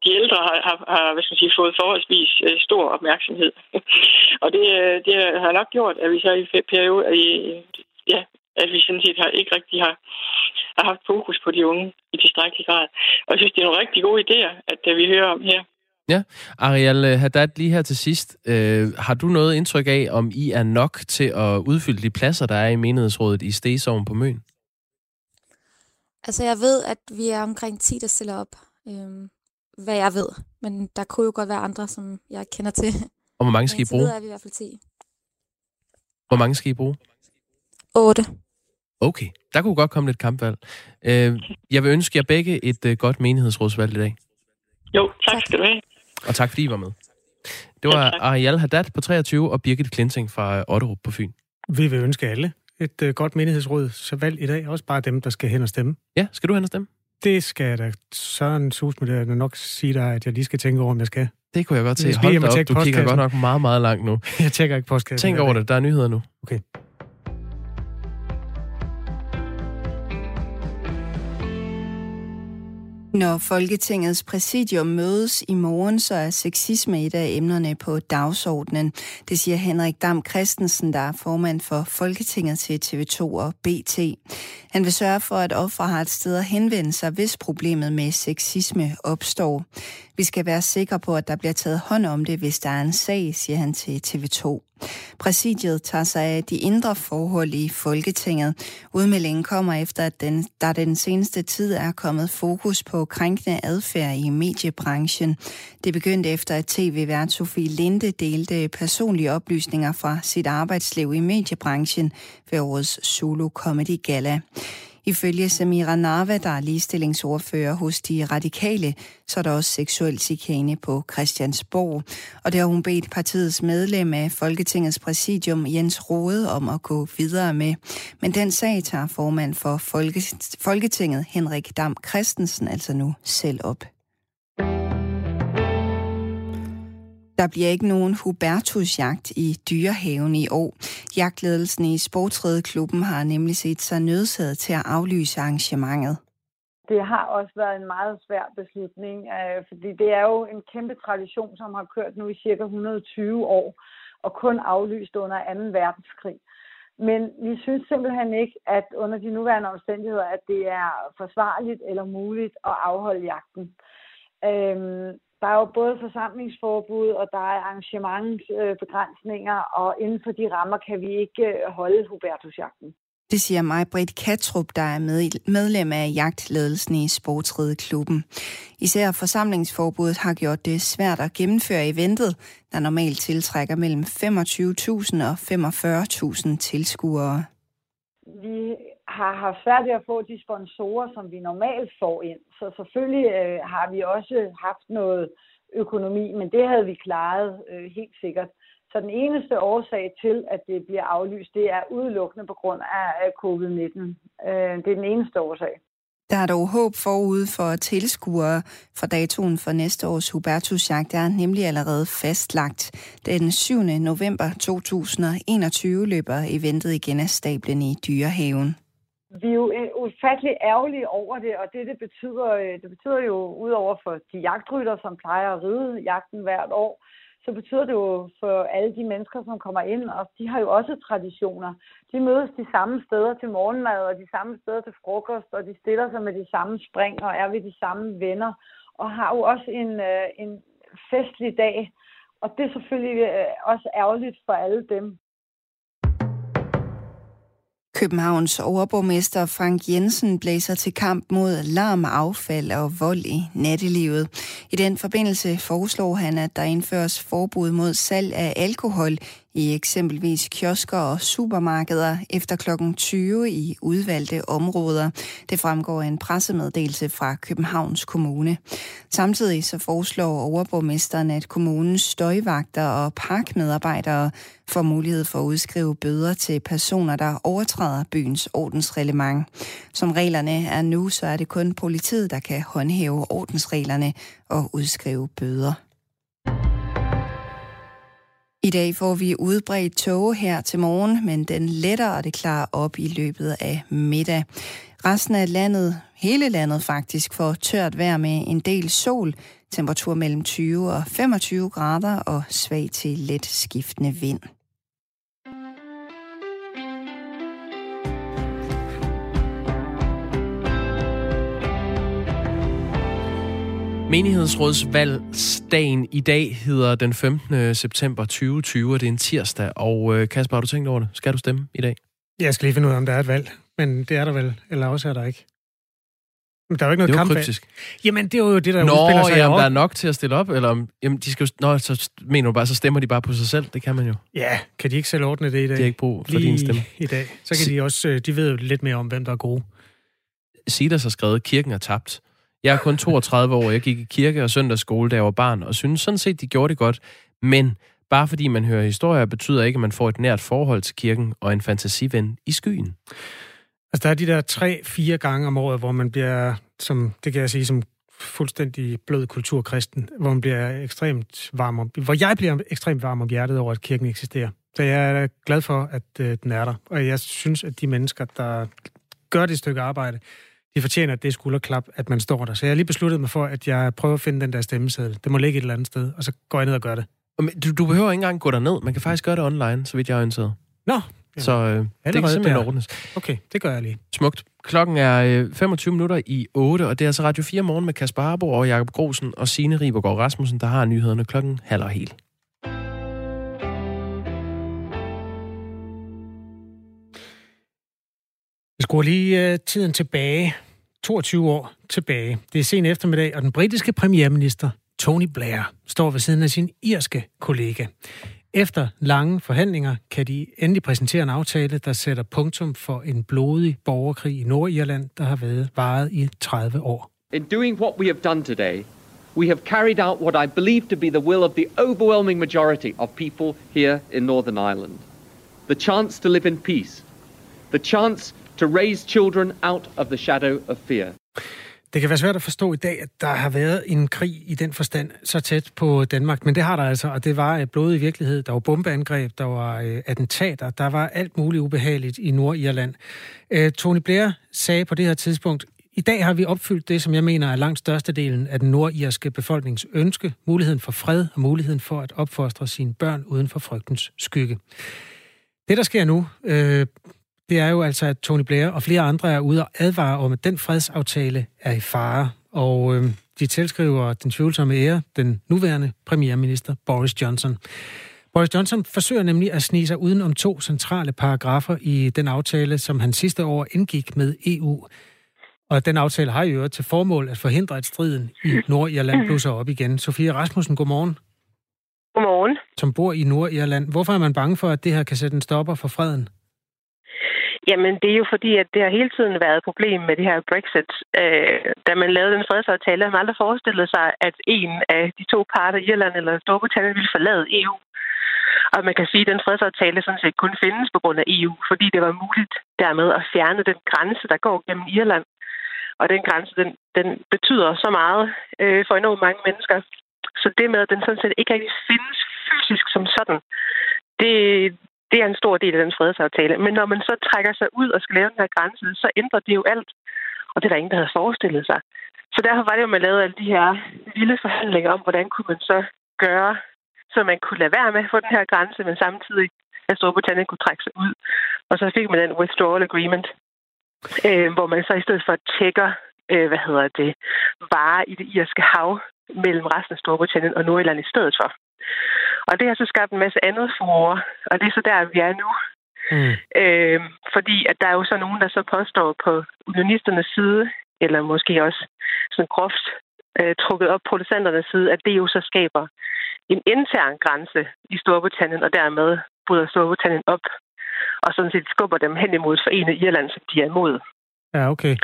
Speaker 4: de ældre har, har, har hvad skal man sige, fået forholdsvis uh, stor opmærksomhed. og det, øh, det har nok gjort, at vi så i periode, i, ja, at vi sådan set har, ikke rigtig har, har haft fokus på de unge i tilstrækkelig grad. Og jeg synes, det er nogle rigtig gode idéer, at at vi hører om her.
Speaker 2: Ja, Ariel øh, Haddad, lige her til sidst. Øh, har du noget indtryk af, om I er nok til at udfylde de pladser, der er i menighedsrådet i Stegsovn på Møn?
Speaker 5: Altså, jeg ved, at vi er omkring 10, der stiller op. Øh, hvad jeg ved. Men der kunne jo godt være andre, som jeg kender til.
Speaker 2: Og hvor mange skal I bruge?
Speaker 5: Men er vi i hvert fald 10.
Speaker 2: Hvor mange skal I bruge?
Speaker 5: 8.
Speaker 2: Okay, der kunne godt komme lidt kampvalg. Øh, jeg vil ønske jer begge et øh, godt menighedsrådsvalg i dag.
Speaker 4: Jo, tak skal du have.
Speaker 2: Og tak fordi I var med. Det var Ariel Haddad på 23 og Birgit Klinting fra Otterup på Fyn.
Speaker 1: Vi vil ønske alle et uh, godt menighedsråd så valg i dag. Også bare dem, der skal hen og stemme.
Speaker 2: Ja, skal du hen og stemme?
Speaker 1: Det skal jeg da Søren sus med det, nok sige dig, at jeg lige skal tænke over, om jeg skal.
Speaker 2: Det kunne jeg godt se. Hold op, du kigger godt nok meget, meget langt nu.
Speaker 1: Jeg tjekker ikke postkassen.
Speaker 2: Tænk over det. Der er nyheder nu.
Speaker 1: Okay.
Speaker 6: Når Folketingets præsidium mødes i morgen, så er sexisme et af emnerne på dagsordenen. Det siger Henrik Dam Christensen, der er formand for Folketinget til TV2 og BT. Han vil sørge for, at ofre har et sted at henvende sig, hvis problemet med sexisme opstår. Vi skal være sikre på, at der bliver taget hånd om det, hvis der er en sag, siger han til TV2. Præsidiet tager sig af de indre forhold i Folketinget. Udmeldingen kommer efter, at den, der den seneste tid er kommet fokus på krænkende adfærd i mediebranchen. Det begyndte efter, at tv-vært Sofie Linde delte personlige oplysninger fra sit arbejdsliv i mediebranchen ved årets Solo Comedy Gala. Ifølge Samira Narva, der er ligestillingsordfører hos de radikale, så er der også seksuel chikane på Christiansborg. Og det har hun bedt partiets medlem af Folketingets præsidium, Jens Rode, om at gå videre med. Men den sag tager formand for Folketinget, Henrik Dam Christensen, altså nu selv op. Der bliver ikke nogen Hubertusjagt i dyrehaven i år. Jagtledelsen i Sportsredeklubben har nemlig set sig nødsaget til at aflyse arrangementet.
Speaker 7: Det har også været en meget svær beslutning, øh, fordi det er jo en kæmpe tradition, som har kørt nu i cirka 120 år, og kun aflyst under 2. verdenskrig. Men vi synes simpelthen ikke, at under de nuværende omstændigheder, at det er forsvarligt eller muligt at afholde jagten. Øhm, der er jo både forsamlingsforbud, og der er arrangementsbegrænsninger, og inden for de rammer kan vi ikke øh, holde Hubertusjagten.
Speaker 6: Det siger mig, Britt Katrup, der er med- medlem af jagtledelsen i Sportsredeklubben. Især forsamlingsforbuddet har gjort det svært at gennemføre eventet, der normalt tiltrækker mellem 25.000 og 45.000 tilskuere.
Speaker 7: vi har haft svært ved at få de sponsorer, som vi normalt får ind. Så selvfølgelig øh, har vi også haft noget økonomi, men det havde vi klaret øh, helt sikkert. Så den eneste årsag til, at det bliver aflyst, det er udelukkende på grund af af covid-19. Øh, det er den eneste årsag.
Speaker 6: Der er dog håb forud for tilskuere, for datoen for næste års Hubertusjagt er nemlig allerede fastlagt. Den 7. november 2021 løber eventet igen af stablen i Dyrehaven.
Speaker 7: Vi er jo øh, ufattelig ærgerlige over det, og det, det betyder, øh, det betyder jo, udover for de jagtrytter, som plejer at ride jagten hvert år, så betyder det jo for alle de mennesker, som kommer ind, og de har jo også traditioner. De mødes de samme steder til morgenmad, og de samme steder til frokost, og de stiller sig med de samme spring, og er ved de samme venner, og har jo også en, øh, en festlig dag. Og det er selvfølgelig også ærgerligt for alle dem.
Speaker 6: Københavns overborgmester Frank Jensen blæser til kamp mod larm, affald og vold i nattelivet. I den forbindelse foreslår han, at der indføres forbud mod salg af alkohol i eksempelvis kiosker og supermarkeder efter kl. 20 i udvalgte områder. Det fremgår af en pressemeddelelse fra Københavns Kommune. Samtidig så foreslår overborgmesteren, at kommunens støjvagter og parkmedarbejdere får mulighed for at udskrive bøder til personer, der overtræder byens ordensreglement. Som reglerne er nu, så er det kun politiet, der kan håndhæve ordensreglerne og udskrive bøder. I dag får vi udbredt tåge her til morgen, men den letter og det klarer op i løbet af middag. Resten af landet, hele landet faktisk, får tørt vejr med en del sol, temperatur mellem 20 og 25 grader og svag til let skiftende vind.
Speaker 2: Menighedsrådsvalgsdagen i dag hedder den 15. september 2020, og det er en tirsdag. Og øh, Kasper, har du tænkt over det? Skal du stemme i dag?
Speaker 1: Jeg skal lige finde ud af, om der er et valg. Men det er der vel, eller også er der ikke. Men der er jo ikke noget
Speaker 2: Det er
Speaker 1: kampvalg.
Speaker 2: kryptisk.
Speaker 1: Jamen, det er jo det, der
Speaker 2: Nå,
Speaker 1: udspiller sig
Speaker 2: jamen,
Speaker 1: år.
Speaker 2: der er nok til at stille op, eller om, jamen, de skal jo, nå, så mener du bare, så stemmer de bare på sig selv. Det kan man jo.
Speaker 1: Ja, kan de ikke selv ordne det i dag?
Speaker 2: De har ikke brug for
Speaker 1: Lige
Speaker 2: din stemme.
Speaker 1: i dag. Så kan de også, øh, de ved jo lidt mere om, hvem der er gode.
Speaker 2: Silas har skrevet, kirken er tabt. Jeg er kun 32 år, jeg gik i kirke og søndagsskole, da jeg var barn, og synes sådan set, de gjorde det godt. Men bare fordi man hører historier, betyder ikke, at man får et nært forhold til kirken og en fantasiven i skyen.
Speaker 1: Altså, der er de der tre-fire gange om året, hvor man bliver som, det kan jeg sige, som fuldstændig blød kulturkristen, hvor man bliver ekstremt varm om, hvor jeg bliver ekstremt varm om hjertet over, at kirken eksisterer. Så jeg er glad for, at øh, den er der. Og jeg synes, at de mennesker, der gør det stykke arbejde, de fortjener, at det er skulderklap, at man står der. Så jeg har lige besluttet mig for, at jeg prøver at finde den der stemmeseddel. Det må ligge et eller andet sted, og så går jeg ned og gør det.
Speaker 2: Du, du behøver ikke engang gå derned. Man kan faktisk gøre det online, så vidt jeg er orienteret.
Speaker 1: Nå,
Speaker 2: så øh, det kan simpelthen der. ordnes.
Speaker 1: Okay, det gør jeg lige.
Speaker 2: Smukt. Klokken er øh, 25 minutter i 8, og det er altså Radio 4 morgen med Kasper Harbo og Jakob Grosen og Signe Ribergaard Rasmussen, der har nyhederne klokken halv og hel.
Speaker 1: Vi skruer lige uh, tiden tilbage. 22 år tilbage. Det er sen eftermiddag, og den britiske premierminister Tony Blair står ved siden af sin irske kollega. Efter lange forhandlinger kan de endelig præsentere en aftale, der sætter punktum for en blodig borgerkrig i Nordirland, der har været varet i 30 år.
Speaker 8: In doing what we have done today, we have carried out what I believe to be the will of the overwhelming majority of people here in Northern Ireland. The chance to live in peace. The chance to raise children out of the shadow of fear.
Speaker 1: Det kan være svært at forstå i dag, at der har været en krig i den forstand så tæt på Danmark, men det har der altså, og det var blodig virkelighed. Der var bombeangreb, der var øh, attentater, der var alt muligt ubehageligt i Nordirland. Øh, Tony Blair sagde på det her tidspunkt, i dag har vi opfyldt det, som jeg mener er langt størstedelen af den nordirske befolknings ønske, muligheden for fred og muligheden for at opfostre sine børn uden for frygtens skygge. Det, der sker nu, øh, det er jo altså, at Tony Blair og flere andre er ude og advare om, at den fredsaftale er i fare. Og øh, de tilskriver den tvivlsomme ære den nuværende premierminister Boris Johnson. Boris Johnson forsøger nemlig at snige sig uden om to centrale paragrafer i den aftale, som han sidste år indgik med EU. Og den aftale har jo til formål at forhindre, at striden i Nordirland blusser op igen. Sofie Rasmussen, godmorgen.
Speaker 9: Godmorgen.
Speaker 1: Som bor i Nordirland. Hvorfor er man bange for, at det her kan sætte en stopper for freden?
Speaker 9: Jamen, det er jo fordi, at det har hele tiden været et problem med det her Brexit. Øh, da man lavede den fredsaftale, havde man aldrig forestillet sig, at en af de to parter, Irland eller Storbritannien, ville forlade EU. Og man kan sige, at den fredsaftale sådan set kun findes på grund af EU, fordi det var muligt dermed at fjerne den grænse, der går gennem Irland. Og den grænse, den, den betyder så meget øh, for enormt mange mennesker. Så det med, at den sådan set ikke rigtig findes fysisk som sådan, det, det er en stor del af den fredsaftale. Men når man så trækker sig ud og skal lave den her grænse, så ændrer det jo alt. Og det er der ingen, der havde forestillet sig. Så derfor var det jo, at man lavede alle de her lille forhandlinger om, hvordan kunne man så gøre, så man kunne lade være med at få den her grænse, men samtidig at Storbritannien kunne trække sig ud. Og så fik man den withdrawal agreement, øh, hvor man så i stedet for tjekker, øh, hvad hedder det, varer i det irske hav mellem resten af Storbritannien og Nordjylland i stedet for. Og det har så skabt en masse andet forår, og det er så der, vi er nu. Mm. Øh, fordi at der er jo så nogen, der så påstår på unionisternes side, eller måske også sådan groft øh, trukket op producenternes side, at det jo så skaber en intern grænse i Storbritannien, og dermed bryder Storbritannien op, og sådan set skubber dem hen imod et forenet Irland, som de er imod.
Speaker 1: Ja, okay.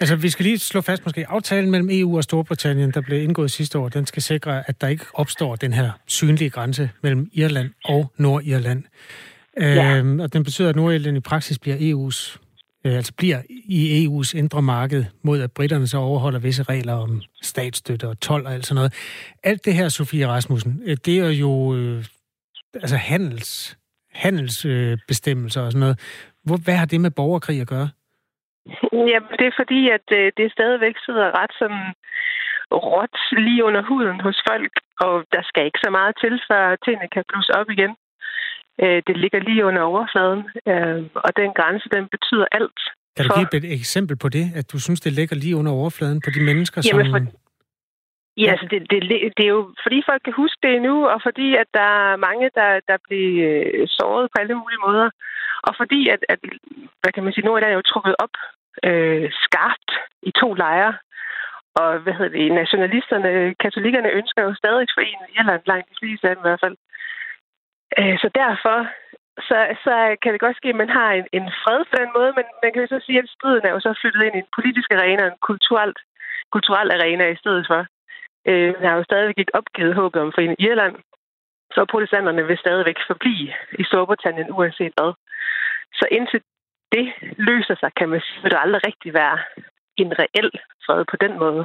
Speaker 1: Altså, vi skal lige slå fast måske, aftalen mellem EU og Storbritannien, der blev indgået sidste år, den skal sikre, at der ikke opstår den her synlige grænse mellem Irland og Nordirland. Ja. Øhm, og den betyder, at Nordirland i praksis bliver EU's øh, altså bliver i EU's indre marked, mod at britterne så overholder visse regler om statsstøtte og tolv og alt sådan noget. Alt det her, Sofie Rasmussen, øh, det er jo øh, altså handels, handelsbestemmelser øh, og sådan noget. Hvor, hvad har det med borgerkrig at gøre?
Speaker 9: Jamen, det er fordi, at øh, det stadigvæk sidder ret sådan råt lige under huden hos folk, og der skal ikke så meget til, før tingene kan blusse op igen. Øh, det ligger lige under overfladen, øh, og den grænse, den betyder alt.
Speaker 1: Kan du give et eksempel på det, at du synes, det ligger lige under overfladen på de mennesker,
Speaker 9: Jamen, som... For... Ja, altså det, det, det er jo fordi folk kan huske det nu, og fordi at der er mange, der, der bliver øh, såret på alle mulige måder. Og fordi, at, at hvad kan man sige, Nordjylland er jo trukket op øh, skarpt i to lejre. Og hvad hedder det, nationalisterne, katolikkerne ønsker jo stadig forenet Irland, langt de fleste af dem i hvert fald. Øh, så derfor så, så kan det godt ske, at man har en, en fred på den måde, men man kan jo så sige, at striden er jo så flyttet ind i en politisk arena, en kulturelt, kulturel arena i stedet for. Øh, man har jo stadigvæk ikke opgivet håbet om forenet Irland, så protestanterne vil stadigvæk forblive i Storbritannien uanset hvad. Så indtil det løser sig, kan man sige, vil der aldrig rigtig være en reel fred på den måde.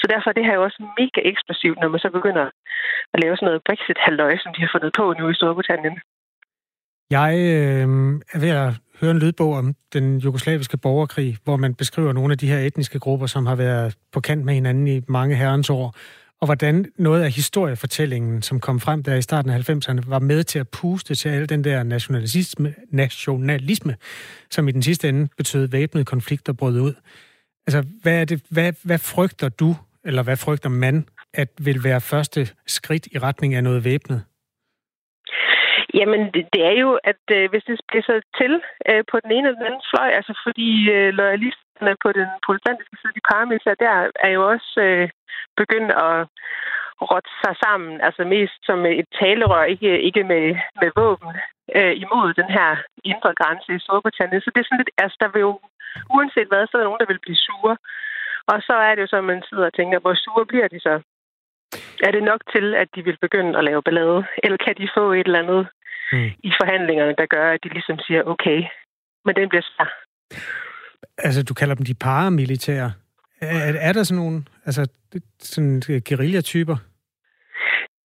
Speaker 9: Så derfor er det her jo også mega eksplosivt, når man så begynder at lave sådan noget Brexit-halløj, som de har fundet på nu i Storbritannien.
Speaker 1: Jeg øh, er ved at høre en lydbog om den jugoslaviske borgerkrig, hvor man beskriver nogle af de her etniske grupper, som har været på kant med hinanden i mange herrens år, og hvordan noget af historiefortællingen, som kom frem der i starten af 90'erne, var med til at puste til al den der nationalisme, nationalisme som i den sidste ende betød væbnede konflikter brød ud. Altså, hvad, er det, hvad, hvad frygter du, eller hvad frygter man, at vil være første skridt i retning af noget væbnet?
Speaker 9: Jamen, det, er jo, at øh, hvis det spidser til øh, på den ene eller den anden fløj, altså fordi øh, loyalisterne på den protestantiske side, de paramilitære, der er jo også øh, begyndt at rådte sig sammen, altså mest som et talerør, ikke, ikke med, med våben, øh, imod den her indre grænse i Storbritannien. Så det er sådan lidt, altså der vil jo, uanset hvad, så er der nogen, der vil blive sure. Og så er det jo så, at man sidder og tænker, hvor sure bliver de så? Er det nok til, at de vil begynde at lave ballade? Eller kan de få et eller andet mm. i forhandlingerne, der gør, at de ligesom siger, okay, men den bliver svær.
Speaker 1: Altså, du kalder dem de paramilitære. Er, er der sådan nogle, altså, sådan guerillatyper?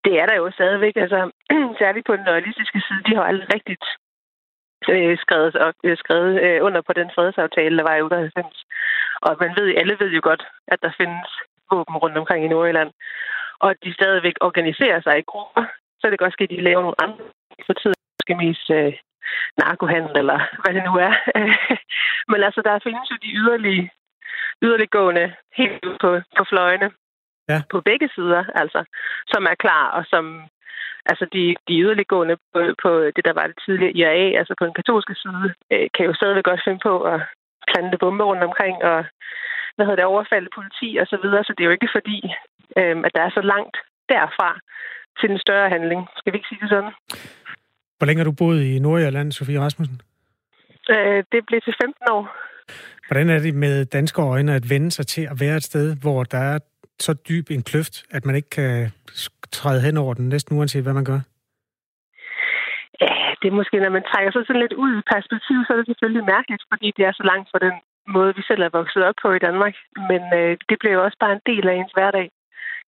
Speaker 9: Det er der jo stadigvæk. Altså, særligt på den realistiske side, de har aldrig rigtigt øh, skrevet, øh, skrevet øh, under på den fredsaftale, der var i 98. Og man ved, alle ved jo godt, at der findes våben rundt omkring i Nordjylland. Og de stadigvæk organiserer sig i grupper, så det kan godt ske, at de laver nogle andre for tiden. Måske mest øh, narkohandel, eller hvad det nu er. Men altså, der findes jo de yderlige, yderliggående helt på, på fløjene. Ja. På begge sider, altså. Som er klar, og som altså de, de yderliggående på, på det, der var det tidligere IRA, altså på den katolske side, øh, kan jo stadigvæk godt finde på at plante bomber rundt omkring og hvad hedder det, overfalde politi og så videre. Så det er jo ikke fordi, øh, at der er så langt derfra til en større handling. Skal vi ikke sige det sådan?
Speaker 1: Hvor længe har du boet i Nordjylland, Sofie Rasmussen?
Speaker 9: Øh, det blev til 15 år.
Speaker 1: Hvordan er det med danske øjne at vende sig til at være et sted, hvor der er så dyb en kløft, at man ikke kan træde hen over den, næsten uanset hvad man gør?
Speaker 9: Ja, det er måske, når man trækker sig sådan lidt ud i perspektiv, så er det selvfølgelig mærkeligt, fordi det er så langt fra den måde, vi selv er vokset op på i Danmark. Men øh, det bliver jo også bare en del af ens hverdag.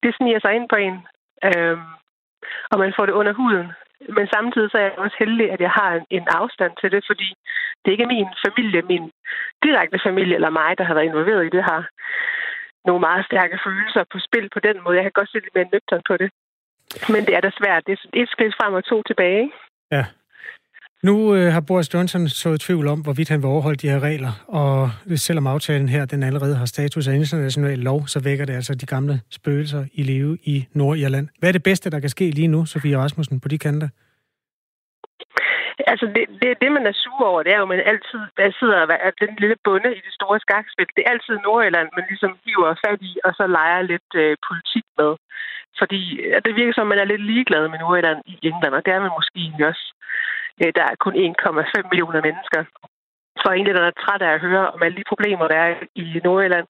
Speaker 9: Det sniger sig ind på en, øh, og man får det under huden. Men samtidig så er jeg også heldig, at jeg har en, afstand til det, fordi det er ikke min familie, min direkte familie eller mig, der har været involveret i det her. Nogle meget stærke følelser på spil på den måde. Jeg kan godt se lidt mere nøgtern på det. Men det er da svært. Det er et skridt frem og to tilbage.
Speaker 1: Ja. Nu øh, har Boris Johnson så tvivl om, hvorvidt han vil overholde de her regler, og selvom aftalen her den allerede har status af international lov, så vækker det altså de gamle spøgelser i live i Nordirland. Hvad er det bedste, der kan ske lige nu, Sofie Rasmussen, på de kanter?
Speaker 9: Altså, det, det, det, man er sur over, det er jo, at man altid der sidder og den lille bunde i det store skakspil. Det er altid Nordjylland, man ligesom hiver fat i, og så leger lidt øh, politik med. Fordi det virker som, at man er lidt ligeglad med Nordjylland i England, og det er man måske også. Øh, der er kun 1,5 millioner mennesker. Så egentlig, der er træt af at høre om alle de problemer, der er i Nordjylland.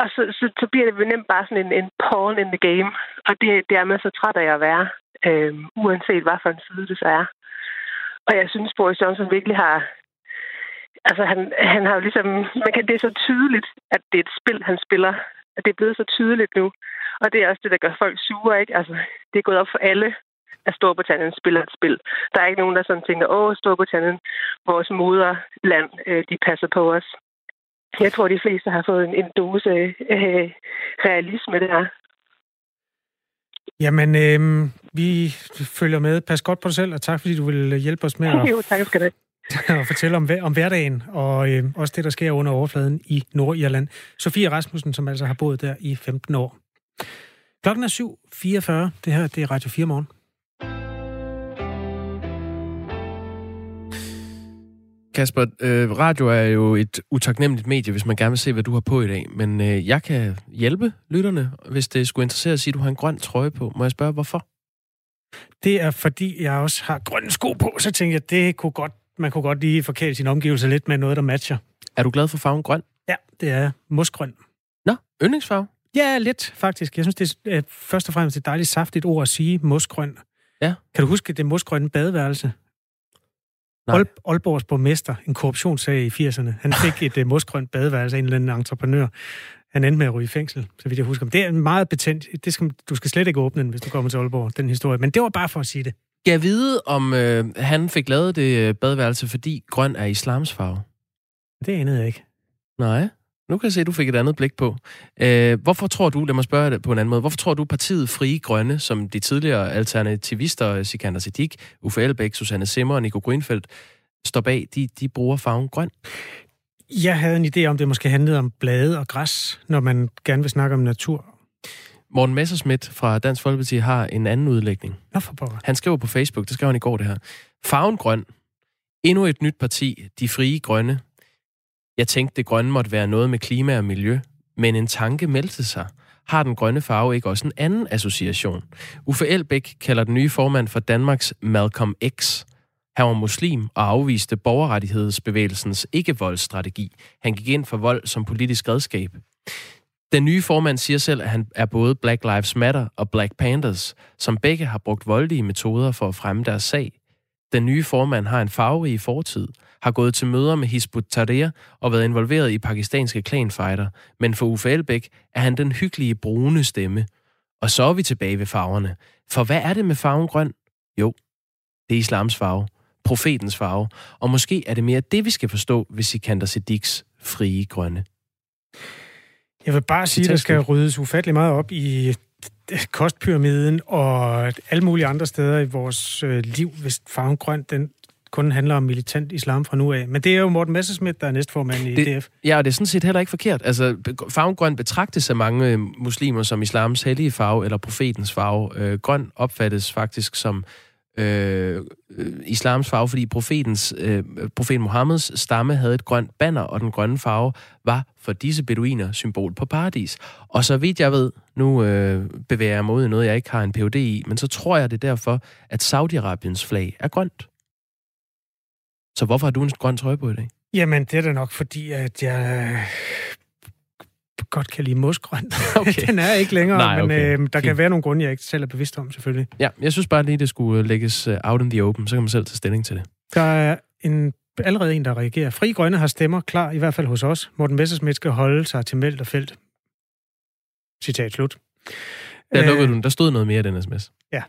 Speaker 9: Og så, så, så bliver det nemt bare sådan en, en pawn in the game. Og det, det er man så træt af at være, øh, uanset hvad for en side det så er. Og jeg synes, Boris Johnson virkelig har... Altså, han, han har jo ligesom... Man kan, det er så tydeligt, at det er et spil, han spiller. At det er blevet så tydeligt nu. Og det er også det, der gør folk sure, ikke? Altså, det er gået op for alle, at Storbritannien spiller et spil. Der er ikke nogen, der sådan tænker, åh, Storbritannien, vores moderland, øh, de passer på os. Jeg tror, de fleste har fået en, en dose øh, realisme der.
Speaker 1: Jamen, øh, vi følger med. Pas godt på dig selv, og tak fordi du vil hjælpe os med at,
Speaker 9: jo, tak skal det.
Speaker 1: at fortælle om, om hverdagen, og øh, også det, der sker under overfladen i Nordirland. Sofie Rasmussen, som altså har boet der i 15 år. Klokken er 7.44. Det her det er Radio 4 morgen.
Speaker 2: Kasper, øh, radio er jo et utaknemmeligt medie, hvis man gerne vil se, hvad du har på i dag. Men øh, jeg kan hjælpe lytterne, hvis det skulle interessere at sige, at du har en grøn trøje på. Må jeg spørge, hvorfor?
Speaker 1: Det er, fordi jeg også har grønne sko på, så tænker jeg, det kunne godt, man kunne godt lige forkæle sin omgivelser lidt med noget, der matcher.
Speaker 2: Er du glad for farven grøn?
Speaker 1: Ja, det er mosgrøn.
Speaker 2: Nå, yndlingsfarve?
Speaker 1: Ja, lidt faktisk. Jeg synes, det er først og fremmest et dejligt saftigt ord at sige, mosgrøn.
Speaker 2: Ja.
Speaker 1: Kan du huske det mosgrønne badeværelse? Ol- Aalborgs borgmester, en korruptionssag i 80'erne. Han fik et uh, mosgrønt badeværelse af en eller anden entreprenør. Han endte med at ryge i fængsel, så vidt jeg husker. Det er meget betændt. Det skal, du skal slet ikke åbne den, hvis du kommer til Aalborg, den historie. Men det var bare for at sige det.
Speaker 2: Jeg vide, om øh, han fik lavet det øh, badeværelse, fordi grøn er islams farve?
Speaker 1: Det anede jeg ikke.
Speaker 2: Nej. Nu kan jeg se, at du fik et andet blik på. Øh, hvorfor tror du, lad mig spørge det på en anden måde, hvorfor tror du, partiet Frie Grønne, som de tidligere alternativister, Sikander Siddiq, Uffe Elbæk, Susanne Simmer og Nico Grønfeldt, står bag, de, de bruger farven grøn?
Speaker 1: Jeg havde en idé om, det måske handlede om blade og græs, når man gerne vil snakke om natur.
Speaker 2: Morten Messerschmidt fra Dansk Folkeparti har en anden udlægning.
Speaker 1: Nå for pokker.
Speaker 2: Han skriver på Facebook, det skrev han i går det her. Farven grøn. Endnu et nyt parti, De Frie Grønne. Jeg tænkte, det grønne måtte være noget med klima og miljø, men en tanke meldte sig. Har den grønne farve ikke også en anden association? Uffe Elbæk kalder den nye formand for Danmarks Malcolm X. Han var muslim og afviste borgerrettighedsbevægelsens ikke-voldsstrategi. Han gik ind for vold som politisk redskab. Den nye formand siger selv, at han er både Black Lives Matter og Black Panthers, som begge har brugt voldelige metoder for at fremme deres sag. Den nye formand har en farverig fortid, har gået til møder med Hizb ut-Tahrir og været involveret i pakistanske klanfighter, men for Uffe Elbæk er han den hyggelige brune stemme. Og så er vi tilbage ved farverne. For hvad er det med farven grøn? Jo, det er islams farve, profetens farve, og måske er det mere det, vi skal forstå ved Sikander Siddiqs frie grønne.
Speaker 1: Jeg vil bare sige, at der skal ryddes ufattelig meget op i kostpyramiden og alle mulige andre steder i vores øh, liv, hvis farven grøn den kun handler om militant islam fra nu af. Men det er jo Morten Messerschmidt, der er næstformand i
Speaker 2: det,
Speaker 1: DF.
Speaker 2: Ja, og det er sådan set heller ikke forkert. Altså, farven grøn betragtes af mange øh, muslimer som islams hellige farve eller profetens farve. Øh, grøn opfattes faktisk som øh, islams farve, fordi profetens, øh, profeten Mohammeds stamme havde et grønt banner, og den grønne farve var for disse beduiner symbol på paradis. Og så vidt jeg ved, nu øh, bevæger jeg mig ud i noget, jeg ikke har en PhD i, men så tror jeg det er derfor, at Saudi-Arabiens flag er grønt. Så hvorfor har du en grøn trøje på i dag?
Speaker 1: Jamen, det er da nok fordi, at jeg godt kan lide mosgrøn. Okay. Den er ikke længere, Nej, okay. men øh, der Fint. kan være nogle grunde, jeg ikke selv er bevidst om, selvfølgelig.
Speaker 2: Ja, jeg synes bare lige, det skulle lægges øh, out in the open, så kan man selv tage stilling til det.
Speaker 1: Der er en, allerede en, der reagerer. Fri Grønne har stemmer klar, i hvert fald hos os. Morten Messersmith skal holde sig til meldt og felt. Citat slut.
Speaker 2: Der lukkede øh, du Der stod noget mere i den sms.
Speaker 1: Ja.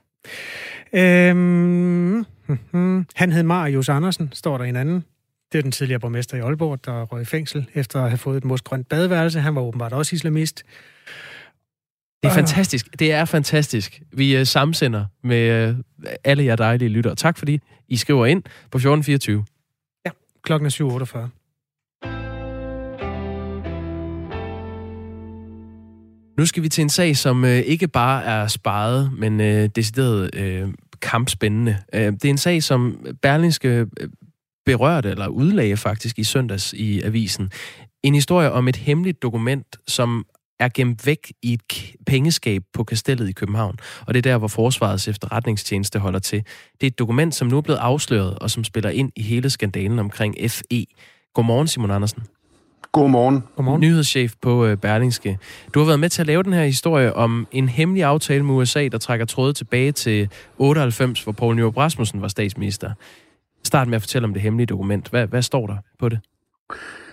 Speaker 1: Øhm, mm-hmm. Han hed Marius Andersen, står der en anden. Det er den tidligere borgmester i Aalborg, der røg i fængsel efter at have fået et mosgrønt badeværelse. Han var åbenbart også islamist.
Speaker 2: Det er fantastisk. Det er fantastisk. Vi uh, samsender med uh, alle jer dejlige lyttere. Tak fordi I skriver ind på 1424.
Speaker 1: Ja, klokken er 7.48.
Speaker 2: Nu skal vi til en sag, som øh, ikke bare er sparet, men øh, decideret øh, kampspændende. Øh, det er en sag, som Berlingske øh, berørte eller udlagde faktisk i søndags i avisen. En historie om et hemmeligt dokument, som er gemt væk i et pengeskab på kastellet i København. Og det er der, hvor Forsvarets efterretningstjeneste holder til. Det er et dokument, som nu er blevet afsløret, og som spiller ind i hele skandalen omkring FE. Godmorgen, Simon Andersen.
Speaker 10: Godmorgen.
Speaker 2: Godmorgen. Nyhedschef på øh, Berlingske. Du har været med til at lave den her historie om en hemmelig aftale med USA, der trækker trådet tilbage til 98, hvor Poul Nyrup Rasmussen var statsminister. Start med at fortælle om det hemmelige dokument. Hvad, hvad står der på det?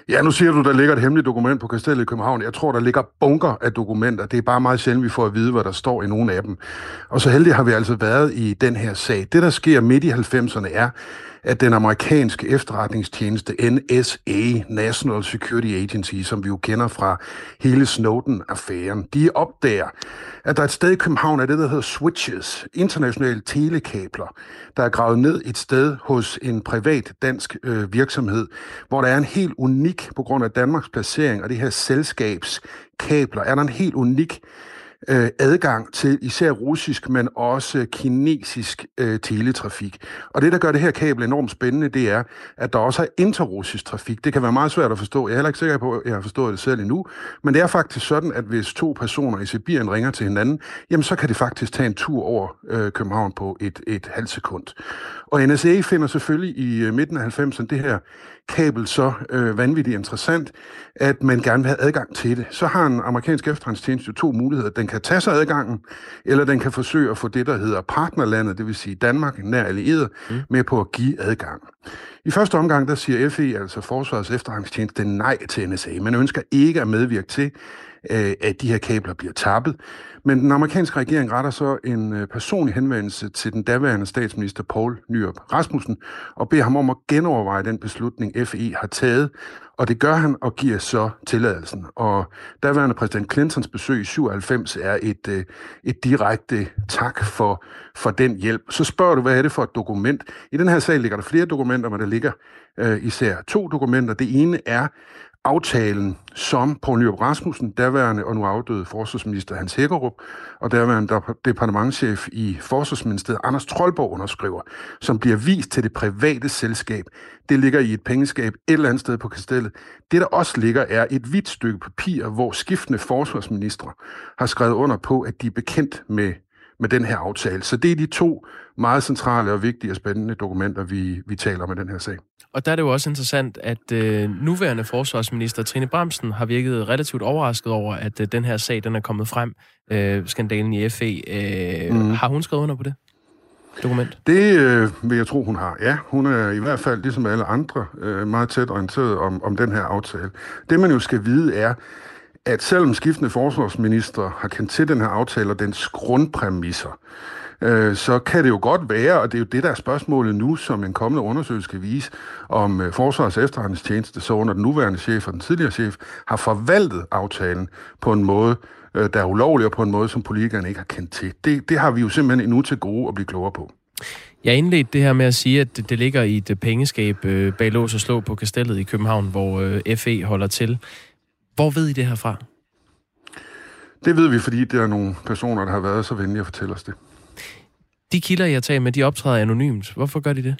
Speaker 10: Ja, nu siger du, der ligger et hemmeligt dokument på Kastellet i København. Jeg tror, der ligger bunker af dokumenter. Det er bare meget sjældent, vi får at vide, hvad der står i nogle af dem. Og så heldig har vi altså været i den her sag. Det, der sker midt i 90'erne, er, at den amerikanske efterretningstjeneste NSA, National Security Agency, som vi jo kender fra hele Snowden-affæren, de opdager, at der er et sted i København, er det, der hedder Switches, internationale telekabler, der er gravet ned et sted hos en privat dansk øh, virksomhed, hvor der er en helt unik, på grund af Danmarks placering og det her selskabskabler, er der en helt unik øh, adgang til især russisk, men også kinesisk øh, teletrafik. Og det, der gør det her kabel enormt spændende, det er, at der også er interrussisk trafik. Det kan være meget svært at forstå. Jeg er heller ikke sikker på, at jeg har forstået det selv endnu. Men det er faktisk sådan, at hvis to personer i Sibirien ringer til hinanden, jamen så kan det faktisk tage en tur over øh, København på et, et halvt sekund. Og NSA finder selvfølgelig i øh, midten af 90'erne det her kabel så øh, vanvittigt interessant, at man gerne vil have adgang til det. Så har en amerikansk efterretningstjeneste to muligheder. Den kan tage sig adgangen, eller den kan forsøge at få det, der hedder partnerlandet, det vil sige Danmark, nær allieret, mm. med på at give adgang. I første omgang, der siger FE, altså Forsvarets efterretningstjeneste, nej til NSA. Man ønsker ikke at medvirke til, øh, at de her kabler bliver tappet. Men den amerikanske regering retter så en øh, personlig henvendelse til den daværende statsminister Paul Nyrup Rasmussen og beder ham om at genoverveje den beslutning, FE har taget, og det gør han og giver så tilladelsen. Og daværende præsident Clintons besøg i 97 er et, øh, et direkte tak for, for den hjælp. Så spørger du, hvad er det for et dokument? I den her sag ligger der flere dokumenter, men der ligger øh, især to dokumenter. Det ene er aftalen, som Poul Nyrup Rasmussen, daværende og nu afdøde forsvarsminister Hans Hækkerup, og daværende departementchef i Forsvarsministeriet Anders Troldborg underskriver, som bliver vist til det private selskab. Det ligger i et pengeskab et eller andet sted på kastellet. Det, der også ligger, er et hvidt stykke papir, hvor skiftende forsvarsministre har skrevet under på, at de er bekendt med med den her aftale. Så det er de to meget centrale og vigtige og spændende dokumenter, vi, vi taler om i den her sag.
Speaker 2: Og der er det jo også interessant, at øh, nuværende forsvarsminister Trine Bramsen har virket relativt overrasket over, at øh, den her sag den er kommet frem, øh, skandalen i FE. Øh, mm. Har hun skrevet under på det? dokument?
Speaker 10: Det øh, vil jeg tro, hun har. Ja, hun er i hvert fald, ligesom alle andre, øh, meget tæt orienteret om, om den her aftale. Det, man jo skal vide, er, at selvom skiftende forsvarsminister har kendt til den her aftale og dens grundpræmisser, øh, så kan det jo godt være, og det er jo det, der er spørgsmålet nu, som en kommende undersøgelse skal vise, om øh, Forsvars efterretningstjeneste, så under den nuværende chef og den tidligere chef, har forvaltet aftalen på en måde, øh, der er ulovlig, og på en måde, som politikerne ikke har kendt til. Det, det har vi jo simpelthen endnu til gode at blive klogere på.
Speaker 2: Jeg indledte det her med at sige, at det, ligger i et pengeskab øh, bag lås og slå på kastellet i København, hvor øh, FE holder til. Hvor ved I det her fra?
Speaker 10: Det ved vi, fordi der er nogle personer, der har været så venlige at fortælle os det.
Speaker 2: De kilder, jeg tager med, de optræder anonymt. Hvorfor gør de det?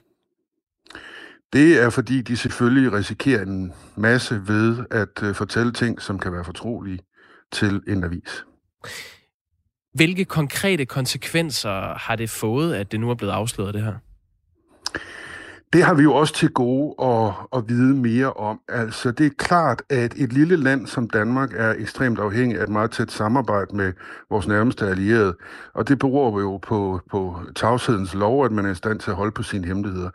Speaker 10: Det er, fordi de selvfølgelig risikerer en masse ved at uh, fortælle ting, som kan være fortrolige til en avis.
Speaker 2: Hvilke konkrete konsekvenser har det fået, at det nu er blevet afsløret, det her?
Speaker 10: Det har vi jo også til gode at, at vide mere om. Altså, det er klart, at et lille land som Danmark er ekstremt afhængig af et meget tæt samarbejde med vores nærmeste allierede. Og det beror jo på, på tavshedens lov, at man er i stand til at holde på sine hemmeligheder.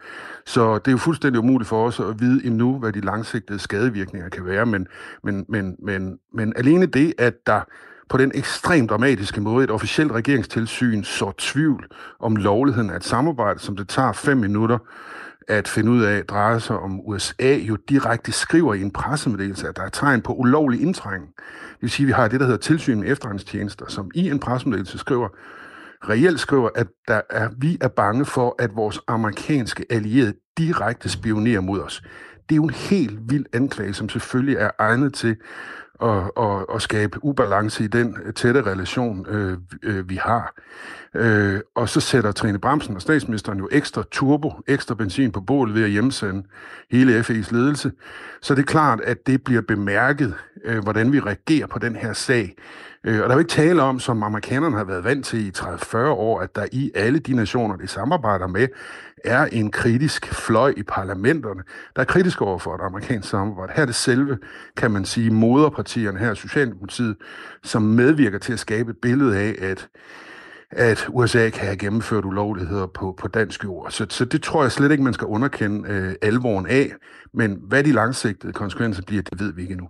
Speaker 10: Så det er jo fuldstændig umuligt for os at vide endnu, hvad de langsigtede skadevirkninger kan være. Men, men, men, men, men alene det, at der på den ekstremt dramatiske måde et officielt regeringstilsyn så tvivl om lovligheden af et samarbejde, som det tager fem minutter at finde ud af, drejer sig om USA, jo direkte skriver i en pressemeddelelse, at der er tegn på ulovlig indtrængen. Det vil sige, at vi har det, der hedder tilsyn med efterretningstjenester, som i en pressemeddelelse skriver, reelt skriver, at der er, vi er bange for, at vores amerikanske allierede direkte spionerer mod os. Det er jo en helt vild anklage, som selvfølgelig er egnet til at, at, at skabe ubalance i den øh, tætte relation, øh, øh, vi har. Øh, og så sætter Trine Bremsen og statsministeren jo ekstra turbo, ekstra benzin på bålet ved at hjemsende hele FE's ledelse. Så det er klart, at det bliver bemærket, øh, hvordan vi reagerer på den her sag. Øh, og der er jo ikke tale om, som amerikanerne har været vant til i 30-40 år, at der i alle de nationer, de samarbejder med, er en kritisk fløj i parlamenterne, der er kritisk over for et amerikansk samarbejde. Her er det selve, kan man sige, moderpartierne her, Socialdemokratiet, som medvirker til at skabe et billede af, at at USA kan have gennemført ulovligheder på, på dansk jord. Så, så det tror jeg slet ikke, man skal underkende øh, alvoren af. Men hvad de langsigtede konsekvenser bliver, det ved vi ikke endnu.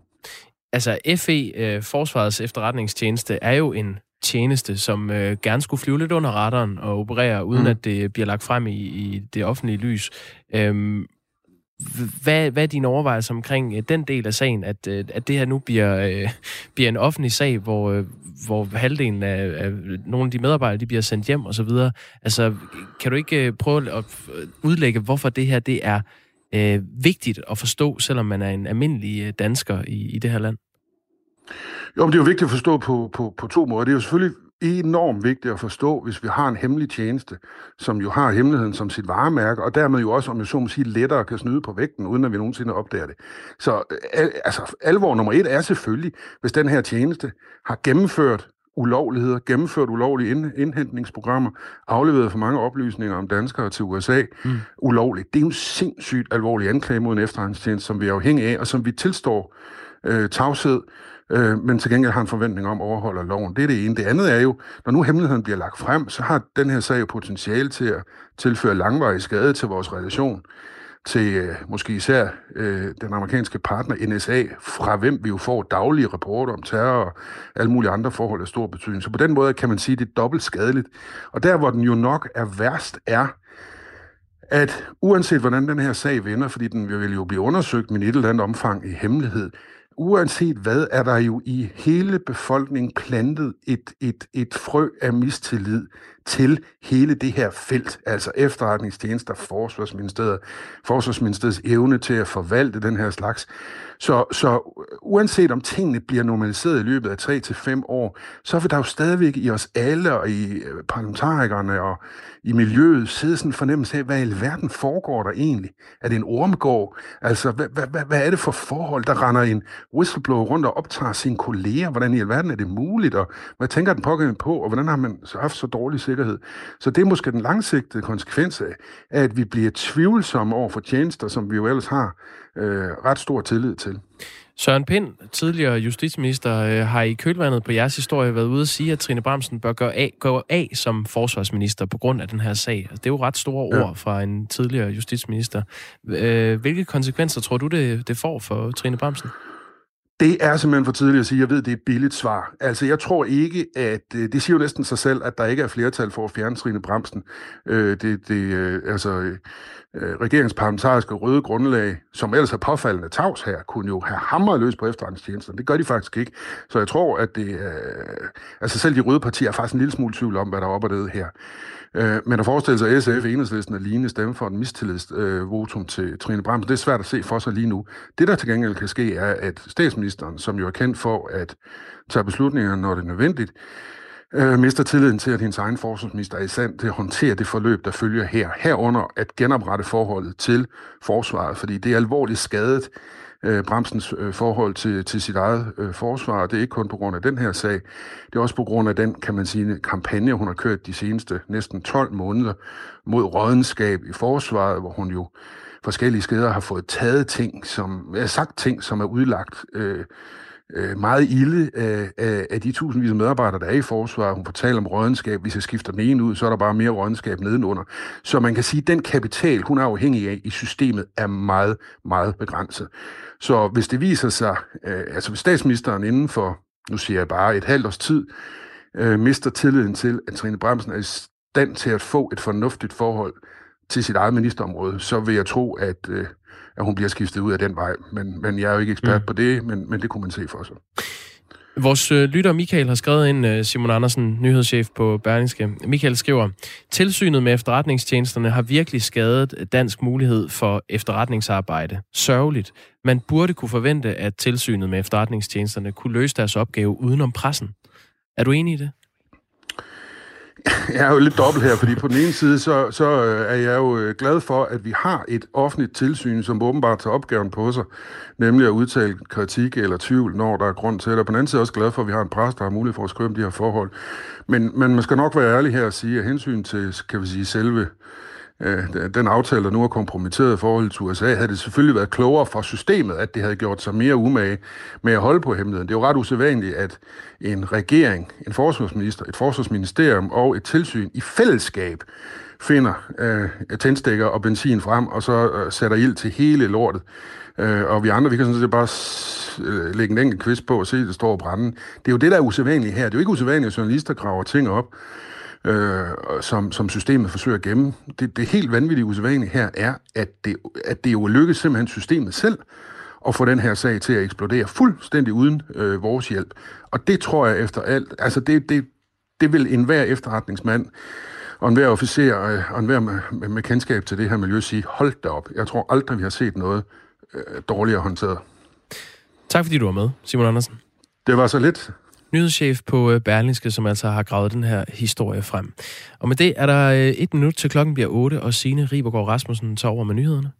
Speaker 2: Altså FE, øh, Forsvarets efterretningstjeneste, er jo en tjeneste, som øh, gerne skulle flyve lidt under radaren og operere, uden mm. at det bliver lagt frem i, i det offentlige lys. Øhm, hvad, hvad er dine overvejelser omkring øh, den del af sagen, at, øh, at det her nu bliver, øh, bliver en offentlig sag, hvor, øh, hvor halvdelen af, af nogle af de medarbejdere de bliver sendt hjem osv.? Altså, kan du ikke øh, prøve at udlægge, hvorfor det her det er øh, vigtigt at forstå, selvom man er en almindelig øh, dansker i, i det her land?
Speaker 10: Jo, men det er jo vigtigt at forstå på, på, på to måder. Det er jo selvfølgelig enormt vigtigt at forstå, hvis vi har en hemmelig tjeneste, som jo har hemmeligheden som sit varemærke, og dermed jo også, om jeg så må sige, lettere kan snyde på vægten, uden at vi nogensinde opdager det. Så al, altså, alvor nummer et er selvfølgelig, hvis den her tjeneste har gennemført ulovligheder, gennemført ulovlige indhentningsprogrammer, afleveret for mange oplysninger om danskere til USA mm. ulovligt. Det er jo en sindssygt alvorlig anklage mod en efterretningstjeneste, som vi er afhængige af, og som vi tilstår øh, tavshed øh, men til gengæld har en forventning om at overholde loven. Det er det ene. Det andet er jo, når nu hemmeligheden bliver lagt frem, så har den her sag jo potentiale til at tilføre langvarig skade til vores relation til øh, måske især øh, den amerikanske partner NSA, fra hvem vi jo får daglige rapporter om terror og alle mulige andre forhold af stor betydning. Så på den måde kan man sige, at det er dobbelt skadeligt. Og der, hvor den jo nok er værst, er, at uanset hvordan den her sag vender, fordi den vil jo blive undersøgt med et eller andet omfang i hemmelighed, uanset hvad, er der jo i hele befolkningen plantet et, et, et frø af mistillid til hele det her felt, altså efterretningstjenester, forsvarsministeriet, forsvarsministeriets evne til at forvalte den her slags. Så, så uanset om tingene bliver normaliseret i løbet af 3 til fem år, så vil der jo stadigvæk i os alle og i øh, parlamentarikerne og i miljøet sidde sådan en fornemmelse af, hvad i verden foregår der egentlig? Er det en ormgård? Altså, hvad, hvad, hvad, hvad er det for forhold, der render en whistleblower rundt og optager sine kolleger? Hvordan i alverden er det muligt? Og hvad tænker den pågældende på? Og hvordan har man haft så dårlig sikkerhed? Så det er måske den langsigtede konsekvens af, at vi bliver tvivlsomme over for tjenester, som vi jo ellers har øh, ret stor tillid til.
Speaker 2: Søren Pind, tidligere justitsminister, øh, har i kølvandet på jeres historie været ude at sige, at Trine Bramsen bør gå af, gå af som forsvarsminister på grund af den her sag. Altså, det er jo ret store ord ja. fra en tidligere justitsminister. Øh, hvilke konsekvenser tror du, det, det får for Trine Bramsen?
Speaker 10: Det er simpelthen for tidligt at sige. Jeg ved, det er et billigt svar. Altså, jeg tror ikke, at... Øh, det siger jo næsten sig selv, at der ikke er flertal for at fjerne Trine Bremsen. Øh, det, det, øh, altså, øh, regeringsparlamentariske røde grundlag, som ellers er påfaldende tavs her, kunne jo have hamret løs på efterretningstjenesten. Det gør de faktisk ikke. Så jeg tror, at det... Øh, altså, selv de røde partier er faktisk en lille smule tvivl om, hvad der er op og ned her. Øh, men at forestille sig, at SF, Enhedslisten og lignende stemme for en mistillidsvotum øh, til Trine Bramsen, det er svært at se for sig lige nu. Det, der til gengæld kan ske, er, at statsministeren, som jo er kendt for at tage beslutninger, når det er nødvendigt, øh, mister tilliden til, at hendes egen forsvarsminister er i stand til at håndtere det forløb, der følger her. Herunder at genoprette forholdet til forsvaret, fordi det er alvorligt skadet øh, Bremsens øh, forhold til, til sit eget øh, forsvar. Det er ikke kun på grund af den her sag, det er også på grund af den, kan man sige, kampagne, hun har kørt de seneste næsten 12 måneder mod rådenskab i forsvaret, hvor hun jo forskellige steder har fået taget ting, som er sagt ting, som er udlagt øh, øh, meget ilde af, af, af de tusindvis af medarbejdere, der er i forsvaret. Hun fortæller om rådenskab. Hvis jeg skifter den ene ud, så er der bare mere rådenskab nedenunder. Så man kan sige, at den kapital, hun er afhængig af i systemet, er meget, meget begrænset. Så hvis det viser sig, øh, altså hvis statsministeren inden for, nu siger jeg bare et halvt års tid, øh, mister tilliden til, at Trine Bremsen er i stand til at få et fornuftigt forhold til sit eget ministerområde, så vil jeg tro, at, øh, at hun bliver skiftet ud af den vej. Men, men jeg er jo ikke ekspert mm. på det, men, men det kunne man se for sig.
Speaker 2: Vores øh, lytter Michael har skrevet ind, øh, Simon Andersen, nyhedschef på Berlingske. Michael skriver, tilsynet med efterretningstjenesterne har virkelig skadet dansk mulighed for efterretningsarbejde. Sørgeligt. Man burde kunne forvente, at tilsynet med efterretningstjenesterne kunne løse deres opgave udenom pressen. Er du enig i det?
Speaker 10: Jeg er jo lidt dobbelt her, fordi på den ene side, så, så øh, er jeg jo øh, glad for, at vi har et offentligt tilsyn, som åbenbart tager opgaven på sig, nemlig at udtale kritik eller tvivl, når der er grund til det. Og på den anden side er jeg også glad for, at vi har en præst, der har mulighed for at skrive om de her forhold. Men, men man skal nok være ærlig her og sige, at hensyn til, kan vi sige, selve øh, Øh, den aftale, der nu er kompromitteret i forhold til USA, havde det selvfølgelig været klogere for systemet, at det havde gjort sig mere umage med at holde på hemmeligheden. Det er jo ret usædvanligt, at en regering, en forsvarsminister, et forsvarsministerium og et tilsyn i fællesskab finder øh, tændstikker og benzin frem, og så øh, sætter ild til hele lortet. Øh, og vi andre, vi kan sådan set bare øh, lægge en enkelt kvist på og se, at det står og brænde. Det er jo det, der er usædvanligt her. Det er jo ikke usædvanligt, at journalister graver ting op, øh, som, som systemet forsøger at gemme. Det, det helt vanvittige usædvanlige her er, at det, at det jo lykkes simpelthen systemet selv at få den her sag til at eksplodere fuldstændig uden øh, vores hjælp. Og det tror jeg efter alt, altså det, det, det vil enhver efterretningsmand og enhver officer øh, og enhver med, med, med kendskab til det her miljø sige, hold da op, jeg tror aldrig, vi har set noget øh, dårligere håndteret.
Speaker 2: Tak fordi du var med, Simon Andersen.
Speaker 10: Det var så lidt
Speaker 2: nyhedschef på øh, Berlingske, som altså har gravet den her historie frem. Og med det er der øh, et minut til klokken bliver 8, og Signe Ribergaard Rasmussen tager over med nyhederne.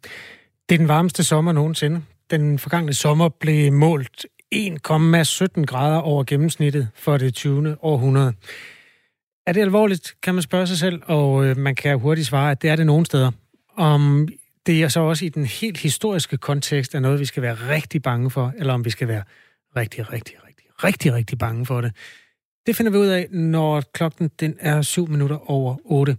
Speaker 1: Det er den varmeste sommer nogensinde. Den forgangne sommer blev målt 1,17 grader over gennemsnittet for det 20. århundrede. Er det alvorligt, kan man spørge sig selv, og øh, man kan hurtigt svare, at det er det nogen steder. Om det er så også i den helt historiske kontekst er noget, vi skal være rigtig bange for, eller om vi skal være rigtig, rigtig rigtig, rigtig bange for det. Det finder vi ud af, når klokken den er 7 minutter over 8.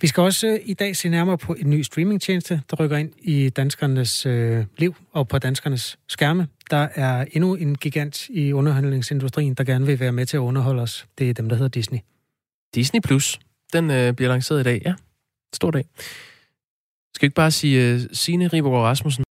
Speaker 1: Vi skal også øh, i dag se nærmere på en ny streamingtjeneste, der rykker ind i danskernes øh, liv og på danskernes skærme. Der er endnu en gigant i underholdningsindustrien, der gerne vil være med til at underholde os. Det er dem, der hedder Disney.
Speaker 2: Disney Plus, den øh, bliver lanceret i dag, ja. Stor dag. Skal vi ikke bare sige uh, Signe Ribergaard Rasmussen,